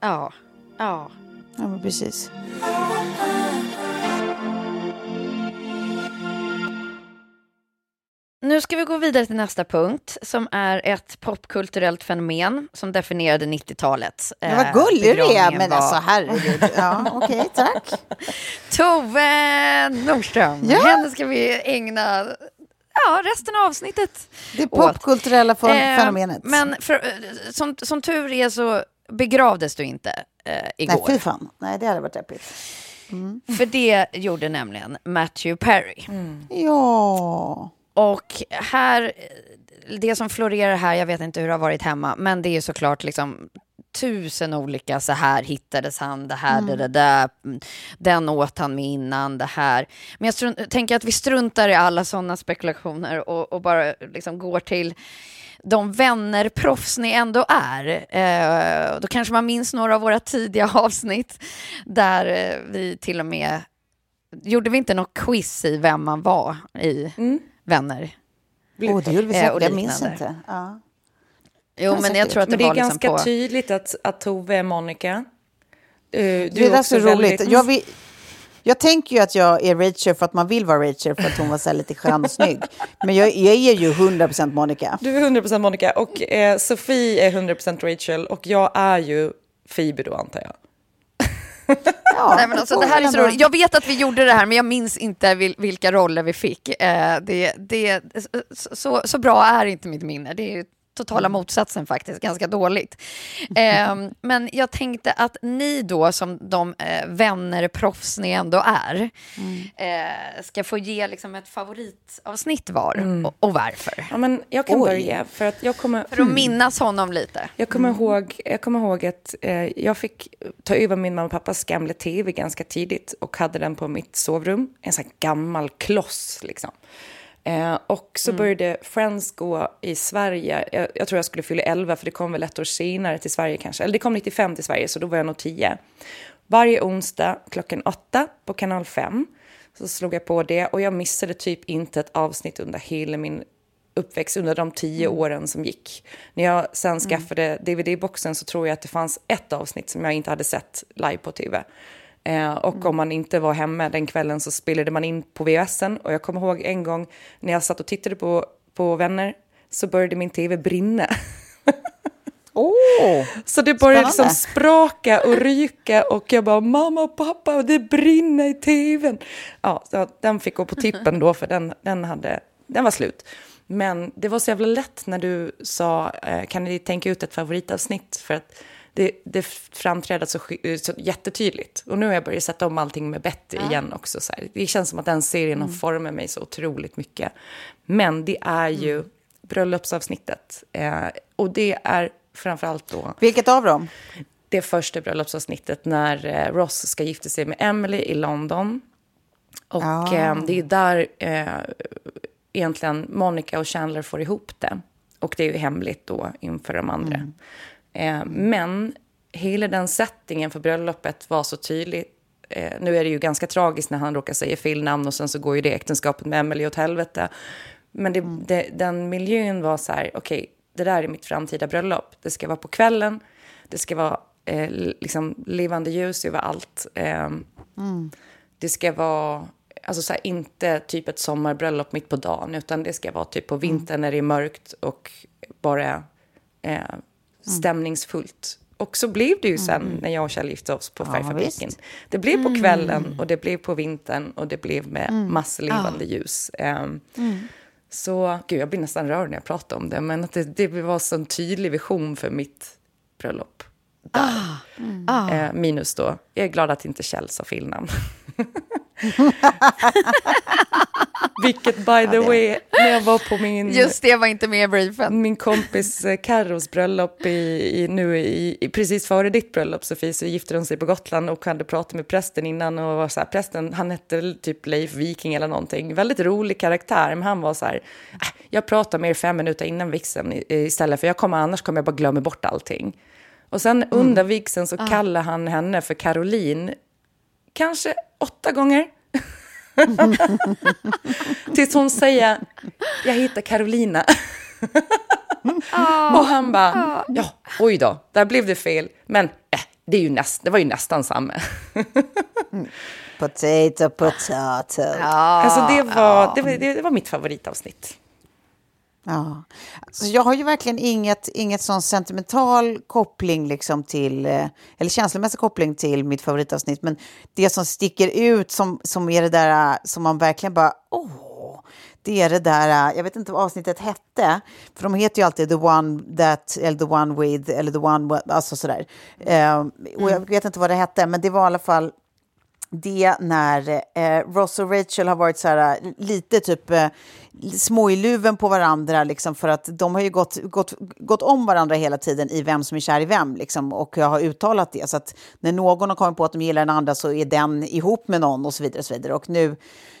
Ja. Ja. Ja, men precis. Nu ska vi gå vidare till nästa punkt som är ett popkulturellt fenomen som definierade 90-talet. Men vad Eh, gullig du är, men var alltså herregud. *laughs* Ja, okej, tack. Tove Nordström. Ja. Henne ska vi ägna ja, resten av avsnittet Det popkulturella Eh, fenomenet. Men för, eh, som, som tur är så begravdes du inte eh, Nej, igår. fy fan. Nej, det hade varit deppigt. För det gjorde nämligen Matthew Perry. Ja. Och här, det som florerar här, jag vet inte hur det har varit hemma, men det är ju såklart liksom tusen olika, så här hittades han, det här, det, det där, mm, den åt han med innan, det här. Men jag strunt, tänker att vi struntar i alla sådana spekulationer och, och bara liksom går till de vänner, proffs ni ändå är. Eh, då kanske man minns några av våra tidiga *laughs* avsnitt där eh, vi till och med Gjorde vi inte något quiz i vem man var i Vänner? Åh, det gjorde vi Eh, säkert. och Jag minns inte. Ja. Jo, men jag tror att det, Men det är var liksom ganska på... tydligt att, att Tove är Monica. Eh, du Det är där så roligt. väldigt- Jag, vill, jag tänker ju att jag är Rachel för att man vill vara Rachel för att hon var så lite skön och snygg. *laughs* Men jag, jag är ju 100% Monica. Du är 100% Monica och eh, Sofie är 100% Rachel och jag är ju Phoebe då antar jag. *laughs* Ja, Nej, men alltså, det här är så roligt. Jag vet att vi gjorde det här, men jag minns inte vil- vilka roller vi fick. Eh, det, det, så- så, bra är inte mitt minne. Det är totala Mm. motsatsen faktiskt, ganska dåligt. Eh, *laughs* men jag tänkte att ni då, som de eh, vänner, proffs ni ändå är, Mm. eh, ska få ge liksom ett favoritavsnitt var och, och varför. Ja, men jag kan Oj. börja, för att jag kommer... För att minnas honom lite. Jag kommer, ihåg, jag kommer ihåg att eh, jag fick ta över min mamma och pappas gamla tv ganska tidigt och hade den på mitt sovrum. En sån här gammal kloss liksom. Eh, och så började Friends gå i Sverige. Jag, jag tror jag skulle fylla 11 för det kom väl ett år senare till Sverige kanske. Eller det kom 95 till Sverige så då var jag nog 10. Varje onsdag klockan 8 på kanal 5 så slog jag på det och jag missade typ inte ett avsnitt under hela min uppväxt under de tio åren som gick. När jag sen skaffade DVD-boxen så tror jag att det fanns ett avsnitt som jag inte hade sett live på tv. Eh, och om man inte var hemma den kvällen så spelade man in på VHSen. Och jag kommer ihåg en gång när jag satt och tittade på, på Vänner så började min tv brinna. *laughs* Åh! Så det började liksom spraka och ryka och jag bara mamma och pappa det brinner i tvn. Ja, den fick gå på tippen då för den, den, hade, den var slut. Men det var så jävla lätt när du sa eh, kan ni tänka ut ett favoritavsnitt för att det, det framträdde så, sk- så jättetydligt. Och nu har jag börjat sätta om allting med Betty igen också. Så här. Det känns som att den serien har format mig så otroligt mycket. Men det är ju bröllopsavsnittet. Eh, och det är framförallt då Vilket av dem? det första bröllopsavsnittet när eh, Ross ska gifta sig med Emily i London. Och Ah. eh, det är där eh, egentligen Monica och Chandler får ihop det. Och det är ju hemligt då inför de andra. Eh, men hela den settingen för bröllopet var så tydlig. Eh, nu är det ju ganska tragiskt när han råkar säga fel namn och sen så går ju det äktenskapet med Emily åt helvete. Men det, det, den miljön var så här, okej, det där är mitt framtida bröllop. Det ska vara på kvällen, det ska vara eh, liksom levande ljus över allt. Eh, Det ska vara, alltså så här, inte typ ett sommarbröllop mitt på dagen, utan det ska vara typ på vintern när det är mörkt och bara eh, stämningsfullt. Och så blev det ju sen när jag och Kjell gifte oss på Färgfabriken. visst. Det blev på kvällen och det blev på vintern och det blev med massor levande ljus. Ehm, Så, gud, jag blir nästan rörd när jag pratar om det, men att det, det var så en tydlig vision för mitt bröllop. Där. Eh, minus då, jag är glad att inte Kjell sa fel namn. *laughs* *laughs* Vilket by the way, när jag var på min, Just det var inte med i briefen. min kompis eh, Carros bröllop i, i, nu i, i, precis före ditt bröllop Sofie så gifte de sig på Gotland och hade pratat med prästen innan och var så här, prästen han hette typ Leif Viking eller någonting, väldigt rolig karaktär men han var så här, "Äh, jag pratar med er fem minuter innan vigseln istället för jag kommer annars kommer jag bara glömma bort allting. Och sen under vigseln så kallar han henne för Caroline kanske åtta gånger. *laughs* Tills hon säger, jag heter Carolina. *laughs* Och han bara, ja, oj då, där blev det fel. Men äh, det, är ju näst, det var ju nästan samma. Potato, potato. Ja. alltså det var, det, var, det var mitt favoritavsnitt. Så jag har ju verkligen inget, inget sån sentimental koppling liksom till, eh, eller känslomässig koppling till mitt favoritavsnitt. Men det som sticker ut som, som är det där eh, som man verkligen bara, åh, det är det där, eh, jag vet inte vad avsnittet hette, för de heter ju alltid the one that, eller the one with, eller the one, alltså sådär. Eh, och jag vet inte vad det hette, men det var i alla fall det när eh, Ross och Rachel har varit så här lite typ eh, små i luven på varandra liksom för att de har ju gått, gått, gått om varandra hela tiden i vem som är kär i vem liksom och jag har uttalat det så att när någon har kommit på att de gillar den andra så är den ihop med någon och så vidare och så vidare och nu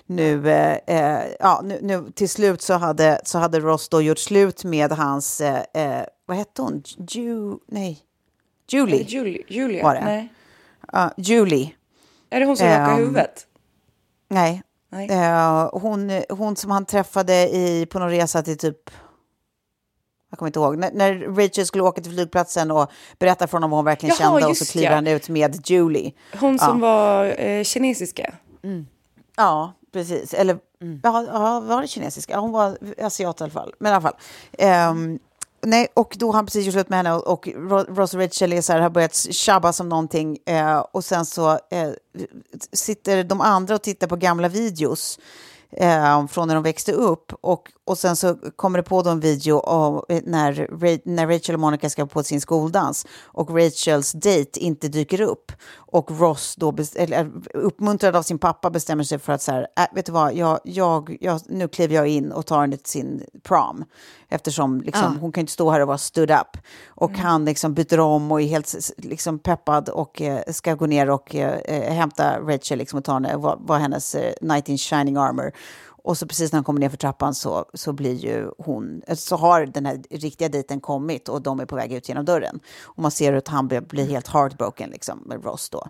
nu, eh, eh, ja, nu, nu till slut så hade, så hade Ross då gjort slut med hans, eh, eh, vad hette hon? Ju, nej, Julie. Julia, Julia Var det? nej. Ja, Julie. Är det hon som rakar Ehm, huvudet? Nej. Nej. Eh, hon, hon som han träffade i, på någon resa till typ... Jag kommer inte ihåg. När, när Rachel skulle åka till flygplatsen och berätta för honom vad hon verkligen Jaha, kände och så kliver ja. han ut med Julie. Hon som var eh, kinesiska. Ja, precis. Eller ja, ja, var det kinesiska? Hon var asiat i alla fall. Men i alla fall. Ehm, nej, och då har han precis gjort slut med henne och, och Ross och Rachel är så här, har börjat tjabba som någonting. Eh, och sen så eh, sitter de andra och tittar på gamla videos eh, från när de växte upp. Och, och sen så kommer det på då en video av, eh, när, när Rachel och Monica ska på sin skoldans och Rachels dejt inte dyker upp. Och Ross, då eller, uppmuntrad av sin pappa, bestämmer sig för att så här, äh, vet du vad, jag, jag, jag, nu kliver jag in och tar henne till sin prom. Eftersom liksom, hon kan inte stå här och vara stood up. Och han liksom byter om och är helt liksom, peppad och eh, ska gå ner och eh, eh, hämta Rachel liksom, och ta henne, vara var hennes eh, knight in shining armor. Och så precis när han kommer ner för trappan så, så blir ju hon, så har den här riktiga dejten kommit och de är på väg ut genom dörren. Och man ser att han blir, helt heartbroken liksom med Ross då.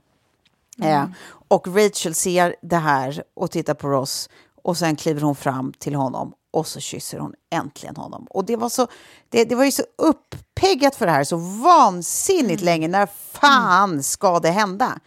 Eh, och Rachel ser det här och tittar på Ross och sen kliver hon fram till honom och så kysser hon äntligen honom. Och det var, så, det, det var ju så uppeggat för det här så vansinnigt länge. När fan ska det hända?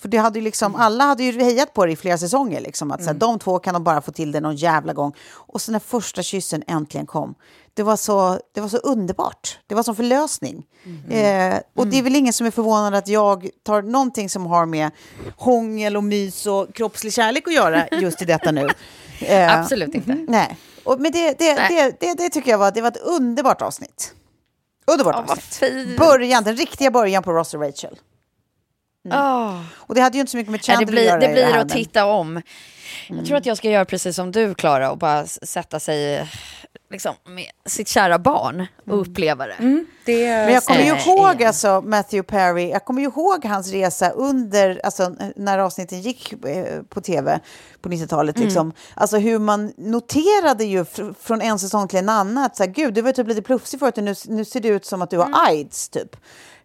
För det hade ju liksom, alla hade ju hejat på det i flera säsonger. Liksom, att så här, De två kan de bara få till det någon jävla gång. Och så när första kyssen äntligen kom, det var så, det var så underbart. Det var som förlösning. Eh, och det är väl ingen som är förvånad att jag tar någonting som har med hångel och mys och kroppslig kärlek att göra *laughs* just i detta nu. Eh, Absolut inte. Nej, och, men det, det, det, det, det tycker jag var, det var ett underbart avsnitt. Underbart vad avsnitt. Början, den riktiga början på Ross och Rachel. Åh. Och det hade ju inte så mycket med Chandler det blir, att göra det blir här, att titta om. Jag tror att jag ska göra precis som du, Klara, och bara sätta sig liksom, med sitt kära barn och uppleva det. Det, Men jag kommer ju Eh, ihåg igen. alltså Matthew Perry, jag kommer ju ihåg hans resa under, alltså när avsnitten gick eh, på tv på 90-talet, Mm. liksom. Alltså hur man noterade ju fr- från en säsong till en annan, att så här, gud, du var typ lite plufsig förut, och nu, nu ser det ut som att du har Mm. aids, typ.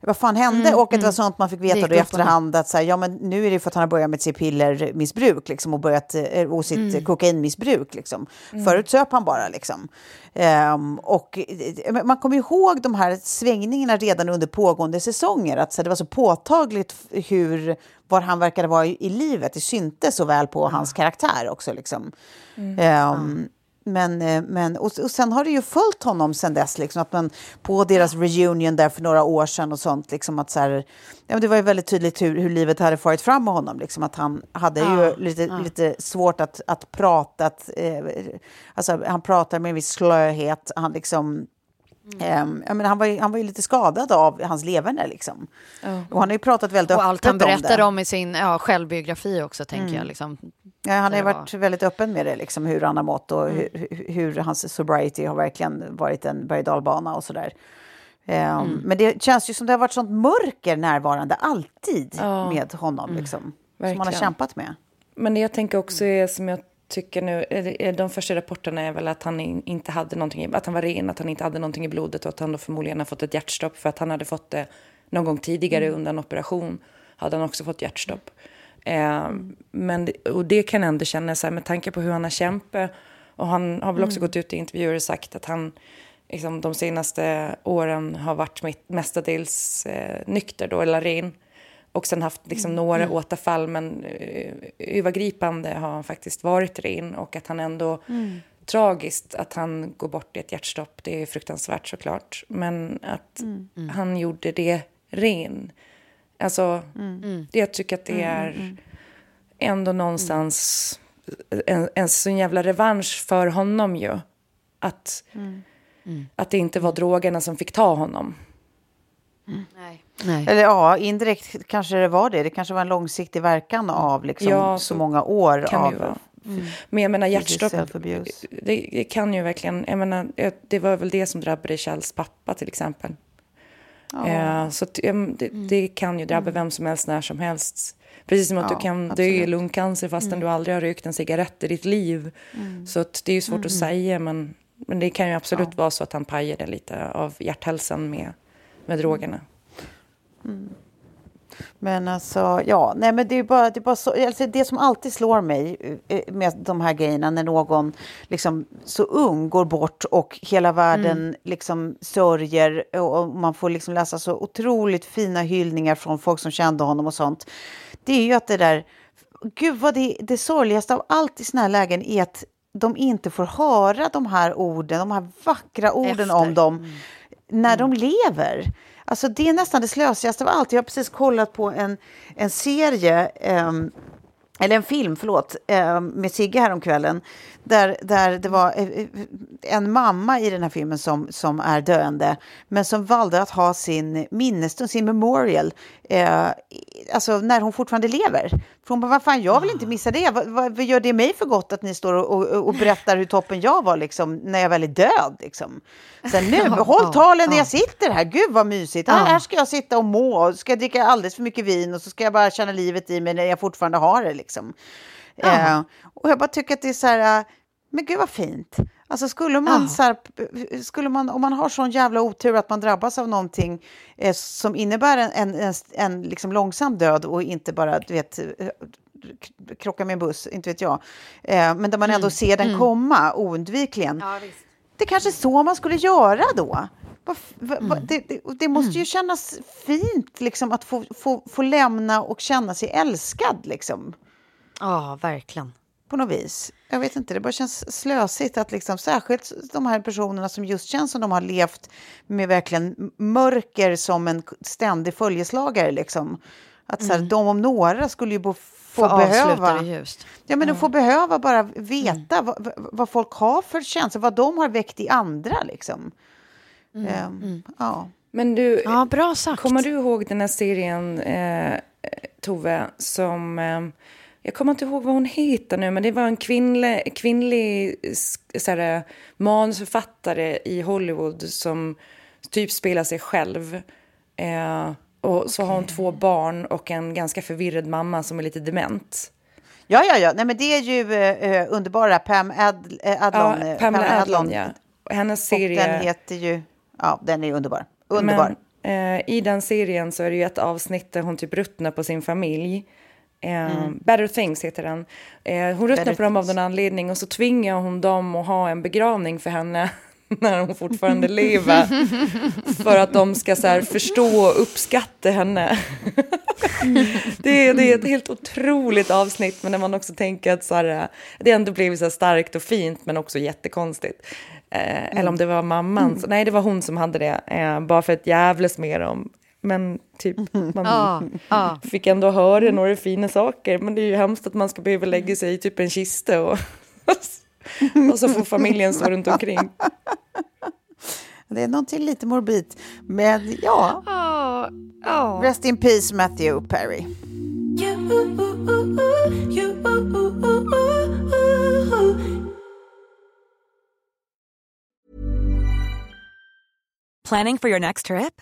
Vad fan hände? och att det var sånt man fick veta då i efterhand, att så här, ja men nu är det för att han har börjat med sitt pillermissbruk, liksom, och börjat, eh, och sitt Mm. kokainmissbruk, liksom. Förut söp han bara, liksom. Ehm, och eh, man kommer ihåg de här svängningarna redan under pågående säsonger. Att så det var så påtagligt hur, var han verkade vara i, i livet. Det syntes så väl på hans karaktär också. Liksom. Ehm, men, eh, men, och, och sen har det ju följt honom sen dess, liksom, att man på deras reunion där för några år sedan och sånt, liksom att så här, ja, men det var ju väldigt tydligt hur, hur livet hade farit fram med honom, liksom, att han hade ju lite, lite svårt att, att prata, att, eh, alltså, han pratar med en viss slöhet, han liksom ehm, jag menar, han, var ju, han var ju lite skadad av hans leverne. Liksom. Och han har ju pratat väldigt Och allt han öppet om berättar det. om i sin ja, självbiografi också, tänker jag. Liksom. Ja, han har ju det varit väldigt öppen med det, liksom, hur han har mått och hur, hur- hur hans sobriety har verkligen varit en berg och sådär. Um, Men det känns ju som det har varit sånt mörker närvarande alltid med honom, liksom, som han har kämpat med. Men det jag tänker också är som jag tycker nu, är- är de första rapporterna är väl att han in- inte hade någonting, i- att han var ren, att han inte hade någonting i blodet och att han då förmodligen har fått ett hjärtstopp för att han hade fått det någon gång tidigare under en operation. Hade han också fått hjärtstopp. Eh, men, och det kan jag ändå känna så här med tanke på hur han har kämpat och han har väl också gått ut i intervjuer och sagt att han liksom, de senaste åren har varit mestadels eh, nykter då, eller ren. Och sen haft liksom några återfall, men eh, övergripande har han faktiskt varit ren. Och att han ändå, tragiskt att han går bort i ett hjärtstopp, det är fruktansvärt såklart. Men att han gjorde det ren. Alltså, det, jag tycker att det är ändå någonstans en, en sån jävla revansch för honom ju. Att, att det inte var drogerna som fick ta honom. Nej. Nej. Eller ja, indirekt kanske det var det. Det kanske var en långsiktig verkan av liksom, Ja, så, så många år av vara. Men jag menar hjärtstopp, det, det kan ju verkligen, jag menar, det var väl det som drabbade Kjells pappa till exempel. Eh, så att, eh, det, det kan ju drabba vem som helst när som helst. Precis som att Ja, du kan dö i lungcancer fastän du aldrig har rökt en cigarett i ditt liv. Så att det är ju svårt att säga, men, men det kan ju absolut vara så att han pajade lite av hjärthälsan med, med drogerna. Men alltså, ja, nej men det är bara, det är bara så, alltså det som alltid slår mig eh, med de här grejerna när någon liksom så ung går bort och hela världen liksom sörjer och, man får liksom läsa så otroligt fina hyllningar från folk som kände honom och sånt. Det är ju att det där, gud vad det, det sorgligaste av allt i såna här lägen är att de inte får höra de här orden, de här vackra orden Efter. om dem när de lever. Alltså det är nästan det slösigaste av allt. Jag har precis kollat på en, en serie, ehm, eller en film, förlåt, ehm, med Sigge häromkvällen. Där, där det var eh, eh, en mamma i den här filmen som, som är döende, men som valde att ha sin minnesstund, sin memorial, eh, alltså när hon fortfarande lever. För hon bara, vad fan, jag vill inte missa det. Vad, vad, vad gör det mig för gott att ni står och, och, och berättar hur toppen jag var liksom, när jag väl är död? Liksom. Sen nu, *laughs* håll talen när jag sitter här. Gud vad mysigt. Här, här ska jag sitta och må och ska dricka alldeles för mycket vin och så ska jag bara känna livet i mig när jag fortfarande har det. Liksom. Eh, och jag bara tycker att det är så här, äh, men gud vad fint. Alltså skulle man, så här, p- skulle man, om man har sån jävla otur att man drabbas av någonting eh, som innebär en, en, en, en liksom långsam död och inte bara, du vet, eh, krocka med en buss, inte vet jag. Eh, men där man ändå ser den komma oundvikligen. Det är kanske är så man skulle göra då. Vad f- va- va- Det, det, det måste ju kännas fint liksom, att få, få, få lämna och känna sig älskad. Liksom Ja, verkligen. på något vis. Jag vet inte, det bara känns slösigt att liksom, särskilt de här personerna som just känns som de har levt med verkligen mörker som en ständig följeslagare. Liksom. Att så här, de om några skulle ju bo, få, Få behöva... det ljust. Ja, men de får behöva bara veta vad, vad- vad folk har för känslor, vad de har väckt i andra. Liksom. Ehm, Ja. Men du, Ja, bra sagt. kommer du ihåg den här serien, eh, Tove, som... Eh, jag kommer inte ihåg vad hon heter nu, men det var en kvinnlig, kvinnlig s- så här, eh, manusförfattare i Hollywood som typ spelar sig själv. Eh, och så har hon två barn och en ganska förvirrad mamma som är lite dement. Ja, ja, ja. Nej, men det är ju eh, underbara Pam Ad, eh, Adlon. Ja, eh, Pamela Adlon, ja. Och Hennes Och serie... den heter ju... Ja, den är underbar. Underbar. Men, eh, I den serien så är det ju ett avsnitt där hon typ ruttnar på sin familj. Eh, Mm. Better things heter den. Eh, hon ruttnar på dem av någon anledning och så tvingar hon dem att ha en begravning för henne *laughs* när hon fortfarande *laughs* lever. För att de ska så här, förstå och uppskatta henne. *laughs* det, är, det är ett helt otroligt avsnitt men när man också tänker att så här, det ändå blev så starkt och fint men också jättekonstigt. Eh, Eller om det var mamman, så, nej det var hon som hade det, eh, bara för att jävlas med dem. Men typ, man Ja, ja. fick ändå höra några fina saker. Men det är ju hemskt att man ska behöva lägga sig i typ en kista och, *laughs* och så får familjen stå runt omkring. Det är någonting lite morbid. Men ja, Ja, ja. rest in peace Matthew Perry. Planning for your next trip?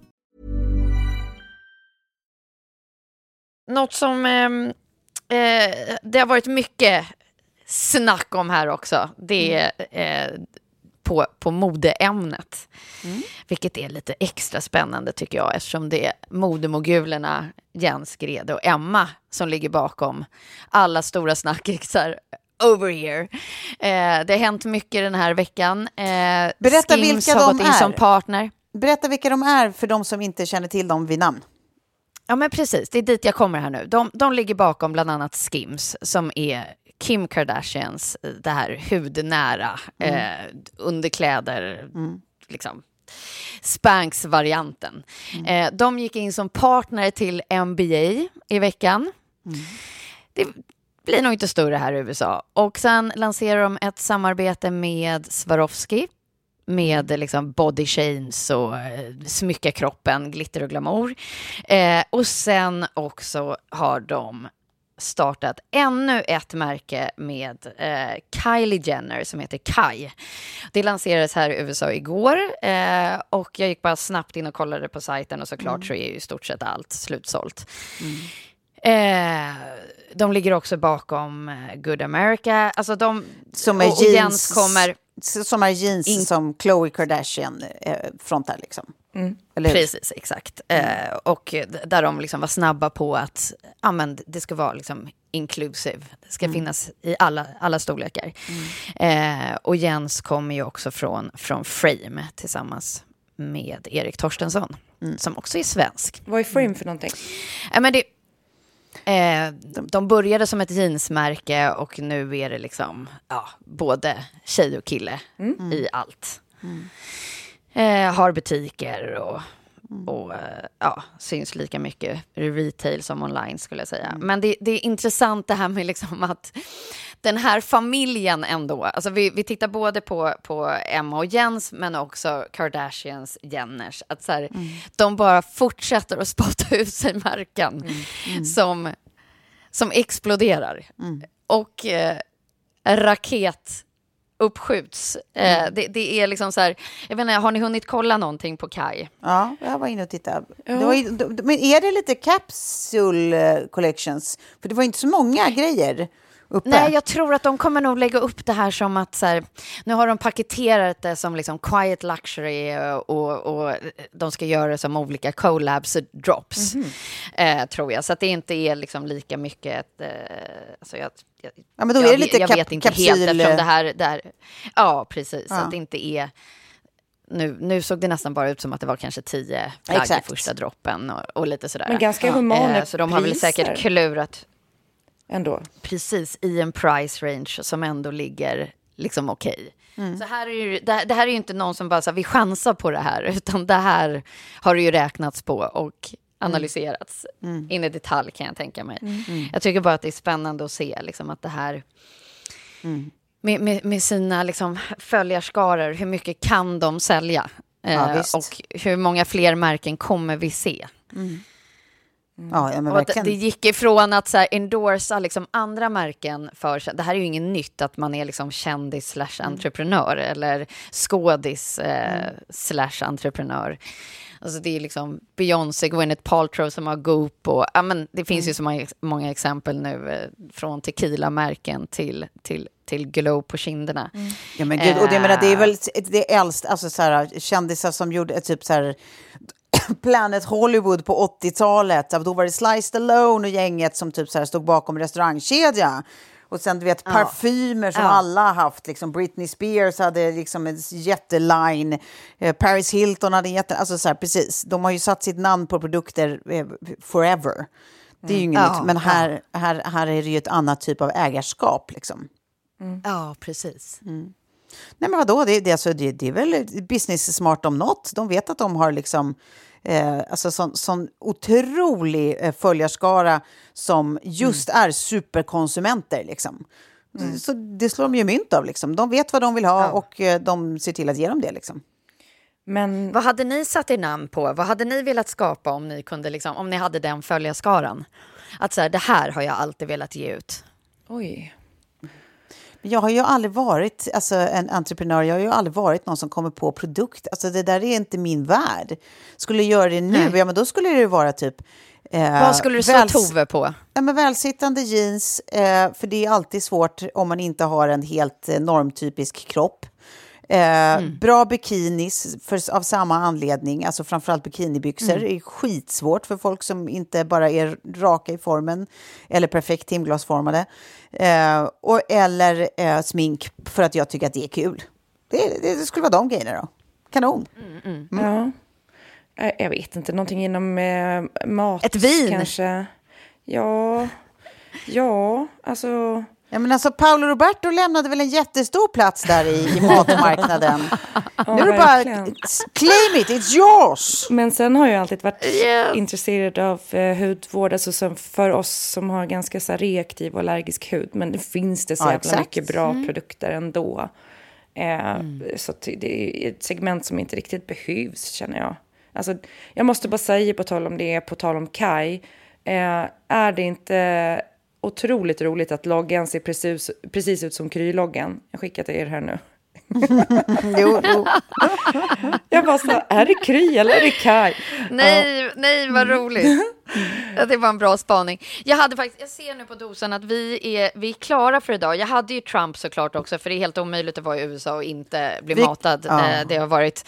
Något som ehm, eh, det har varit mycket snack om här också, det är eh, på, på modeämnet. Vilket är lite extra spännande tycker jag eftersom det är modemogulerna Jens Grede och Emma som ligger bakom alla stora snackisar over here. Eh, det har hänt mycket den här veckan. Eh, Berätta Skims vilka har de gått in är. som partner. Berätta vilka de är för de som inte känner till dem vid namn. Ja, men precis. Det är dit jag kommer här nu. De, de ligger bakom bland annat Skims, som är Kim Kardashians, eh, det här hudnära, eh, underkläder, liksom. Spanx-varianten. Eh, de gick in som partner till NBA i veckan. Det blir nog inte större här i USA. Och sen lanserar de ett samarbete med Swarovski med liksom body chains och eh, smycka kroppen, glitter och glamour. Eh, och sen också har de startat ännu ett märke med eh, Kylie Jenner som heter Kai. Det lanserades här i USA igår eh, och jag gick bara snabbt in och kollade på sajten och såklart så är ju i stort sett allt slutsålt. Eh, de ligger också bakom eh, Good America. Alltså de, Som är och, och jeans, Jens kommer... som är jeans In- som Khloe Kardashian eh, frontar liksom. Hur? Precis, exakt. Eh, och där de liksom var snabba på att ja, men det ska vara liksom inclusive. Det ska finnas i alla, alla storlekar. Eh, och Jens kommer ju också från, från Frame tillsammans med Erik Torstensson, som också är svensk. Vad är Frame för någonting? Ja, men det, eh, de, de började som ett jeansmärke och nu är det liksom ja, både tjej och kille i allt. Eh, har butiker och, och eh, ja, syns lika mycket i retail som online skulle jag säga. Men det, det är intressant det här med liksom att den här familjen ändå, alltså vi, vi tittar både på, på Emma och Jens men också Kardashians, Jenners, att så här, de bara fortsätter att spotta *laughs* ut sig märken som, som exploderar. Och eh, raket uppskjuts. Eh, det, det är liksom så här, jag vet inte, har ni hunnit kolla någonting på Kai? Ja, jag var inne och tittade. Det var ju, men är det lite capsule eh, collections? För det var inte så många grejer uppe. Nej, jag tror att de kommer nog lägga upp det här som att så här, nu har de paketerat det som liksom quiet luxury och, och de ska göra det som olika collabs och drops, eh, tror jag. Så att det inte är liksom lika mycket ett, eh, alltså jag, jag, Ja, men då är jag, det lite jag kap- vet inte kapsyl- helt eftersom det här, det här ja precis, Ja. att det inte är nu, nu såg det nästan bara ut som att det var kanske tio plagg i första droppen och, och lite sådär. Men ganska humana Eh, Så de har väl priser. säkert klurat Ändå. precis i en price range som ändå ligger liksom okej. Mm. Så här är ju, det, här- det här är ju inte någon som bara så här, vi chansar på det här, *laughs* utan det här har det ju räknats på och analyserats Mm. in i detalj kan jag tänka mig. Jag tycker bara att det är spännande att se liksom, att det här Mm. med, med, med sina liksom, följarskaror, hur mycket kan de sälja? Ja, Eh, och hur många fler märken kommer vi se? Ja, ja, men verkligen. det gick ifrån att så här, endorsa liksom andra märken för... Det här är ju inget nytt, att man är liksom kändis slash entreprenör eller skådis eh, slash entreprenör. Alltså det är liksom Beyoncé, Gwyneth Paltrow som har Goop och... Ja, men det finns ju så många, många exempel nu eh, från tequila-märken till, till, till glow på kinderna. Ja, men gud, och det, menar, det är Eh. väl det äldst, alltså så här, kändisar som gjorde typ så här *coughs* Planet Hollywood på 80-talet. Då var det Sly Stallone och gänget som typ så här stod bakom restaurangkedja. Och sen du vet parfymer som Ja. alla har haft. Liksom Britney Spears hade liksom en jätteline. Eh, Paris Hilton hade en jätte... Alltså så här, precis. De har ju satt sitt namn på produkter eh, forever. Det är ju inget Ja, nytt. Men här, här, här är det ju ett annat typ av ägarskap. Liksom. Ja, precis. Nej men vadå, det, det, alltså, det, det är väl business smart om något. De vet att de har liksom eh, alltså sån, sån otrolig eh, följarskara som just är superkonsumenter. Liksom. Så det slår de ju mynt av. Liksom. De vet vad de vill ha och eh, de ser till att ge dem det. Liksom. Men Vad hade ni satt er namn på? Vad hade ni velat skapa om ni, kunde liksom, om ni hade den följarskaran? Att så här, det här har jag alltid velat ge ut. oj. Jag har ju aldrig varit alltså, en entreprenör, jag har ju aldrig varit någon som kommer på produkt. Alltså, det där är inte min värld. Skulle jag göra det nu, Nej. ja, men då skulle det ju vara typ... Eh, Vad skulle du slå Tove på? Ja, men välsittande jeans, eh, för det är alltid svårt om man inte har en helt eh, normtypisk kropp. Eh, Bra bikinis för, av samma anledning, alltså framförallt bikinibyxor. Mm. är skitsvårt för folk som inte bara är raka i formen eller perfekt timglasformade. Eh, och, eller eh, smink för att jag tycker att det är kul. Det, det, det skulle vara de grejerna då. Kanon. Ja. Eh, Jag vet inte, någonting inom eh, mat Ett vin. kanske. Ja, ja, alltså... Ja, men alltså, Paolo Roberto lämnade väl en jättestor plats där i, i matmarknaden. *laughs* nu är det bara, claim it, it's yours! Men sen har jag alltid varit Yes. intresserad av eh, hudvård, alltså som för oss som har ganska så här, reaktiv och allergisk hud. Men det finns det så Ja, jävla exakt. mycket bra produkter ändå. Eh, Så att det är ett segment som inte riktigt behövs, känner jag. Alltså, jag måste bara säga, på tal om det, på tal om Kai, eh, är det inte otroligt roligt att loggan ser precis, precis ut som Kry-loggan? Jag skickar till er här nu. *laughs* Jo, jo. *laughs* Jag bara så, är det Kry eller är det Kai? Nej, nej vad roligt. *laughs* Ja, det var en bra spaning. Jag, hade faktiskt, jag ser nu på dosan att vi är, vi är klara för idag. Jag hade ju Trump såklart också, för det är helt omöjligt att vara i USA och inte bli Vi- matad. ja. Eh, Det har varit,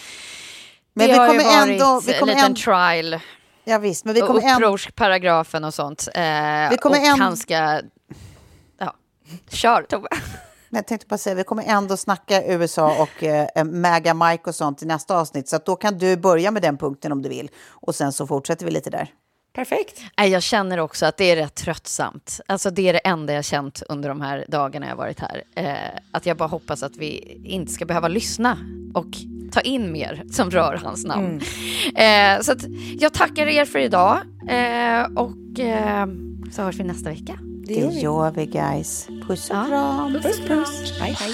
Men det vi har kommer ju varit ändå- vi en kommer liten ändå- trial. Ja, visst, men vi och kommer ändå... upprorsparagrafen och sånt. Eh, Vi kommer och en- han ska... Ja, kör Tove. Men jag tänkte bara säga, vi kommer ändå snacka USA och eh, Maga Mike och sånt i nästa avsnitt. Så att då kan du börja med den punkten om du vill. Och sen så fortsätter vi lite där. Perfekt. Jag känner också att det är rätt tröttsamt. Alltså det är det enda jag känt under de här dagarna jag varit här. Eh, att jag bara hoppas att vi inte ska behöva lyssna och ta in mer som rör hans namn. Eh, så att jag tackar er för idag eh, och eh, så hörs vi nästa vecka. Det gör vi guys. Puss och kram. Puss, puss. Hej, hej.